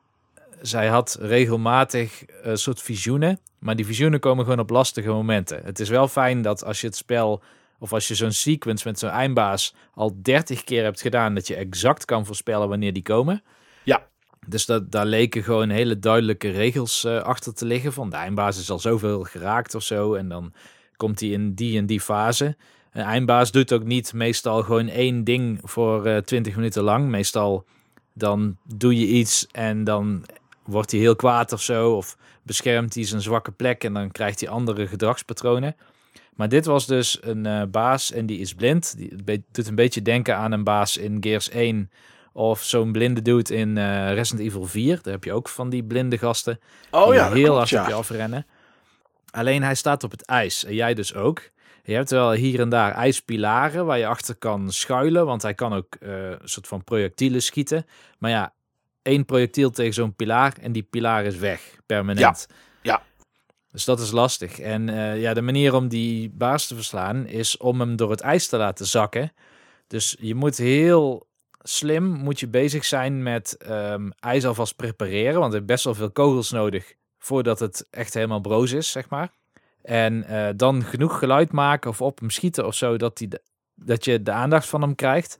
zij had regelmatig een soort visioenen. Maar die visioenen komen gewoon op lastige momenten. Het is wel fijn dat als je het spel, of als je zo'n sequence met zo'n eindbaas al 30 keer hebt gedaan, dat je exact kan voorspellen wanneer die komen. Ja. Dus dat, daar leken gewoon hele duidelijke regels eh, achter te liggen. Van de eindbaas is al zoveel geraakt of zo. En dan komt hij in die en die fase. Een eindbaas doet ook niet meestal gewoon één ding voor eh 20 minuten lang. Meestal dan doe je iets en dan wordt hij heel kwaad of zo. Of beschermt hij zijn zwakke plek en dan krijgt hij andere gedragspatronen. Maar dit was dus een eh, baas en die is blind. Die doet een beetje denken aan een baas in Gears 1 of zo'n blinde dude in eh, Resident Evil 4. Daar heb je ook van die blinde gasten Oh die ja, heel hard ja. op je afrennen. Alleen hij staat op het ijs en jij dus ook. Je hebt wel hier en daar ijspilaren waar je achter kan schuilen, want hij kan ook eh, een soort van projectielen schieten. Maar ja, één projectiel tegen zo'n pilaar en die pilaar is weg, permanent. ja. Dus dat is lastig. En eh, ja, de manier om die baas te verslaan is om hem door het ijs te laten zakken. Dus je moet heel slim moet je bezig zijn met ehm, ijs alvast prepareren, want het heeft best wel veel kogels nodig voordat het echt helemaal broos is, zeg maar. En eh, dan genoeg geluid maken of op hem schieten of zo, dat, die de- dat je de aandacht van hem krijgt.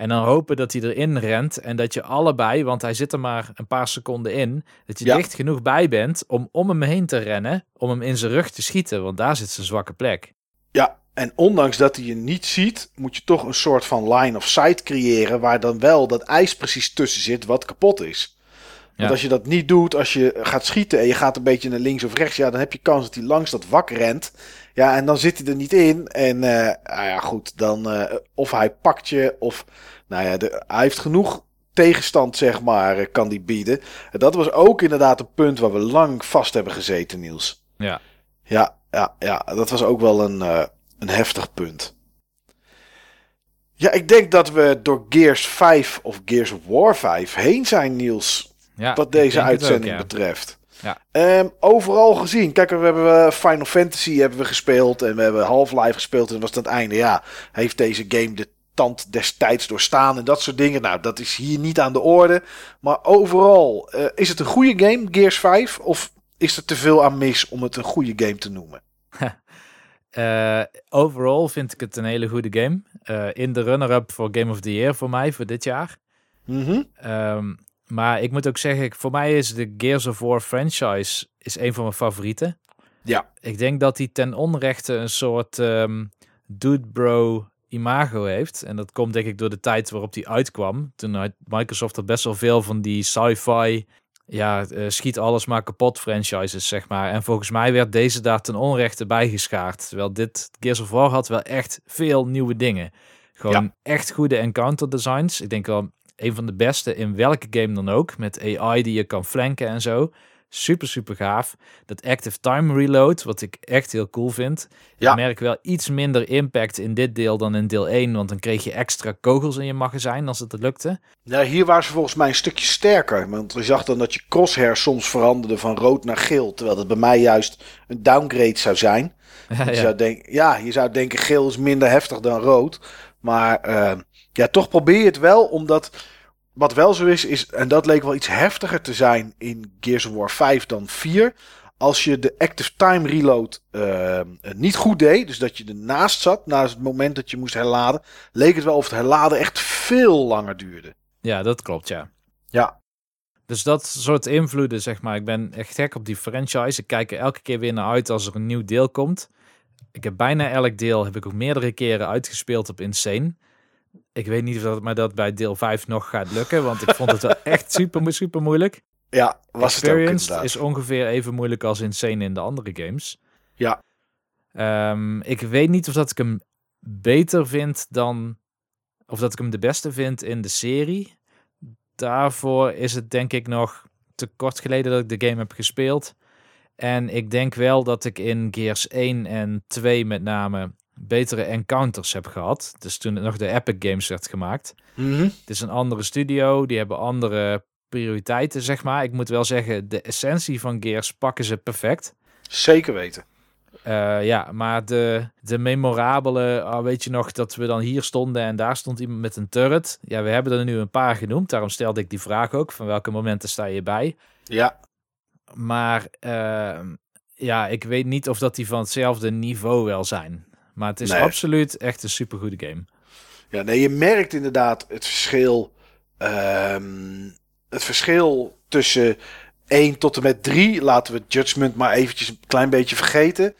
En dan hopen dat hij erin rent en dat je allebei, want hij zit er maar een paar seconden in, dat je Ja. dicht genoeg bij bent om om hem heen te rennen, om hem in zijn rug te schieten, want daar zit zijn zwakke plek. Ja, en ondanks dat hij je niet ziet, moet je toch een soort van line of sight creëren waar dan wel dat ijs precies tussen zit wat kapot is. Want Ja. als je dat niet doet, als je gaat schieten en je gaat een beetje naar links of rechts, ja, dan heb je kans dat hij langs dat wak rent. Ja, en dan zit hij er niet in. En eh, nou ja, goed, dan eh, of hij pakt je, of nou ja, de, hij heeft genoeg tegenstand, zeg maar, eh, kan die bieden. En dat was ook inderdaad een punt waar we lang vast hebben gezeten, Niels. Ja. Ja, ja, ja, dat was ook wel een, een heftig punt. Ja, ik denk dat we door Gears 5 of Gears of War 5 heen zijn, Niels. Ja, wat deze ook, uitzending ja. betreft. Ja. Ehm, overal gezien. Kijk, we hebben eh, Final Fantasy hebben we gespeeld. En we hebben Half-Life gespeeld. En dat was het aan het einde. Ja, heeft deze game de tand destijds doorstaan. En dat soort dingen. Nou, dat is hier niet aan de orde. Maar overal, eh, is het een goede game, Gears 5? Of is er te veel aan mis om het een goede game te noemen? Eh, overall vind ik het een hele goede game. In de runner-up voor Game of the Year voor mij, voor dit jaar. Mhm. Ehm, maar ik moet ook zeggen, voor mij is de Gears of War franchise is een van mijn favorieten. Ja. Ik denk dat hij ten onrechte een soort ehm, dude bro imago heeft. En dat komt denk ik door de tijd waarop hij uitkwam. Toen had Microsoft er best wel veel van die sci-fi, ja, eh, schiet alles maar kapot franchises, zeg maar. En volgens mij werd deze daar ten onrechte bijgeschaard. Terwijl dit Gears of War had wel echt veel nieuwe dingen. Gewoon echt goede encounter designs. Ik denk wel een van de beste in welke game dan ook. Met AI die je kan flanken en zo. Super, super gaaf. Dat active time reload, wat ik echt heel cool vind. Ja. Ik merk wel iets minder impact in dit deel dan in deel 1. Want dan kreeg je extra kogels in je magazijn als het lukte. Ja, hier waren ze volgens mij een stukje sterker. Want je zag dan dat je crosshair soms veranderde van rood naar geel. Terwijl dat bij mij juist een downgrade zou zijn. Ja, Je, zou denken, ja, je zou denken geel is minder heftig dan rood. Maar eh, ja, toch probeer je het wel. Omdat wat wel zo is, is, en dat leek wel iets heftiger te zijn in Gears of War 5 dan 4. Als je de active time reload eh, niet goed deed, dus dat je ernaast zat, na het moment dat je moest herladen, leek het wel of het herladen echt veel langer duurde. ja, dat klopt, ja. Ja, Dus dat soort invloeden, zeg maar. Ik ben echt gek op die franchise. Ik kijk er elke keer weer naar uit als er een nieuw deel komt. Ik heb bijna elk deel, heb ik ook meerdere keren uitgespeeld op Insane. Ik weet niet of dat, maar dat bij deel 5 nog gaat lukken, want ik vond het wel echt super, super moeilijk. ja was het ook is ongeveer even moeilijk als Insane in de andere games. Ja. Ehm, ik weet niet of dat ik hem beter vind dan... Of dat ik hem de beste vind in de serie. Daarvoor is het denk ik nog te kort geleden dat ik de game heb gespeeld. En ik denk wel dat ik in Gears 1 en 2 met name betere encounters heb gehad. Dus toen het nog de Epic Games werd gemaakt. Mhm. Het is een andere studio, die hebben andere prioriteiten, zeg maar. Ik moet wel zeggen, de essentie van Gears pakken ze perfect. Zeker weten. Eh, ja, maar de, de memorabele, ah, weet je nog dat we dan hier stonden en daar stond iemand met een turret. Ja, we hebben er nu een paar genoemd, daarom stelde ik die vraag ook, van welke momenten sta je bij? Ja, Maar ehm, ja, ik weet niet of dat die van hetzelfde niveau wel zijn. Maar het is Nee. absoluut echt een supergoede game. Ja, nee, je merkt inderdaad het verschil. ehm, het verschil tussen 1 tot en met 3. Laten we Judgment maar eventjes een klein beetje vergeten.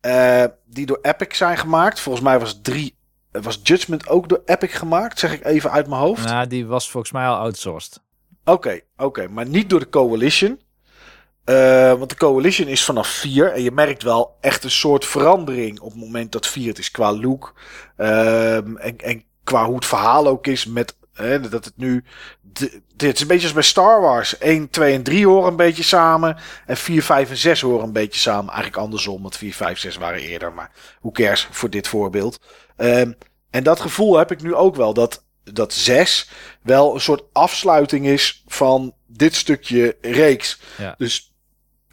eh, die door Epic zijn gemaakt. Volgens mij was 3. Was Judgment ook door Epic gemaakt? Zeg ik even uit mijn hoofd. Nou, die was volgens mij al outsourced. Oké, oké, maar niet door de Coalition. Eh, want de Coalition is vanaf 4. En je merkt wel echt een soort verandering op het moment dat 4 het is qua look. Ehm, en, en qua hoe het verhaal ook is. Met, dat het nu. Dit is een beetje als bij Star Wars. 1, 2 en 3 horen een beetje samen. En 4, 5 en 6 horen een beetje samen. Eigenlijk andersom, want 4, 5, 6 waren eerder. Maar hoe cares voor dit voorbeeld. Ehm, en dat gevoel heb ik nu ook wel. Dat dat 6 wel een soort afsluiting is van dit stukje reeks. Ja. Dus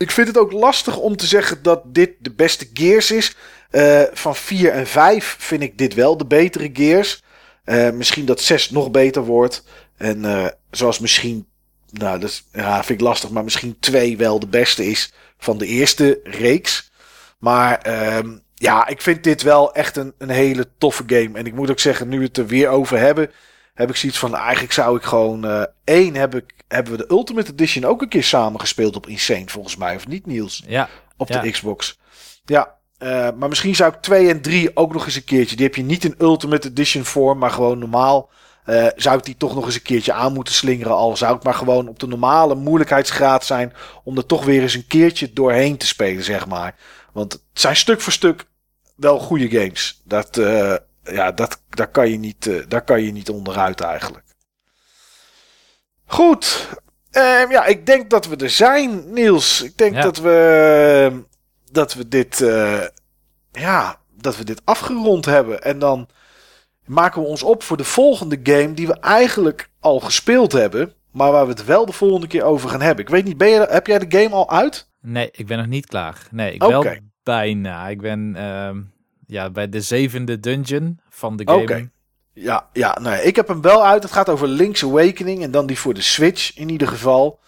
ik vind het ook lastig om te zeggen dat dit de beste Gears is. Eh, van 4 en 5 vind ik dit wel de betere Gears. Eh, misschien dat 6 nog beter wordt. En eh, zoals misschien, nou dat is, vind ik lastig, maar misschien 2 wel de beste is van de eerste reeks. Maar ehm, ja, ik vind dit wel echt een, een hele toffe game. En ik moet ook zeggen, nu we het er weer over hebben, heb ik zoiets van, eigenlijk zou ik gewoon... eh één, heb ik, hebben we de Ultimate Edition ook een keer samen gespeeld op Insane, volgens mij. Of niet, Niels? Ja, Op Ja. de Xbox. Ja, eh, maar misschien zou ik 2 en 3 ook nog eens een keertje... Die heb je niet in Ultimate Edition vorm, maar gewoon normaal... eh, zou ik die toch nog eens een keertje aan moeten slingeren. Al zou ik maar gewoon op de normale moeilijkheidsgraad zijn. Om er toch weer eens een keertje doorheen te spelen, zeg maar. Want het zijn stuk voor stuk wel goede games. Dat, eh, ja, dat, daar, kan je niet, eh, daar kan je niet onderuit eigenlijk. Goed. Ehm, ja, ik denk dat we er zijn, Niels. Ik denk Ja. dat we, dat we dit, eh, ja, dat we dit afgerond hebben. En dan maken we ons op voor de volgende game die we eigenlijk al gespeeld hebben. Maar waar we het wel de volgende keer over gaan hebben. Ik weet niet, ben je, heb jij de game al uit? nee, ik ben nog niet klaar. Nee, ik Oké. wel bijna. Ik ben ehm, ja, bij de zevende dungeon van de game. Oké. Ja, ja nee, ik heb hem wel uit. Het gaat over Link's Awakening. En dan die voor de Switch in ieder geval.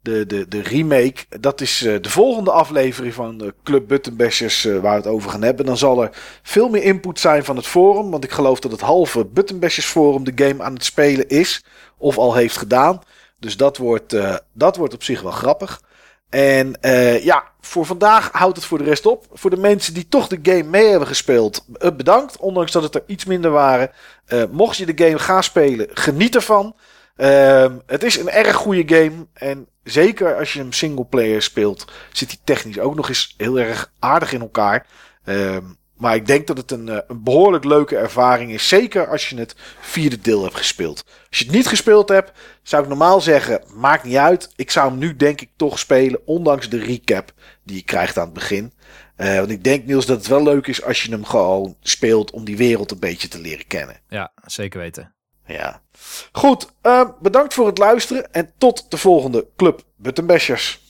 De, de, de remake. Dat is eh, de volgende aflevering van de Club Buttonbashers eh, waar we het over gaan hebben. Dan zal er veel meer input zijn van het forum. Want ik geloof dat het halve Buttonbashers forum de game aan het spelen is. Of al heeft gedaan. Dus dat wordt, eh, dat wordt op zich wel grappig. En eh, ja, voor vandaag houdt het voor de rest op. Voor de mensen die toch de game mee hebben gespeeld, eh, bedankt. Ondanks dat het er iets minder waren. Eh, mocht je de game gaan spelen, geniet ervan. Ehm, het is een erg goede game. En zeker als je hem singleplayer speelt, zit hij technisch ook nog eens heel erg aardig in elkaar. Maar ik denk dat het een, eh, een behoorlijk leuke ervaring is. Zeker als je het vierde deel hebt gespeeld. Als je het niet gespeeld hebt, zou ik normaal zeggen: maakt niet uit. Ik zou hem nu denk ik toch spelen, ondanks de recap die je krijgt aan het begin. Eh, want ik denk, Niels, dat het wel leuk is als je hem gewoon speelt om die wereld een beetje te leren kennen. Ja, zeker weten. Ja. Goed, eh, bedankt voor het luisteren en tot de volgende Club Buttonbashers.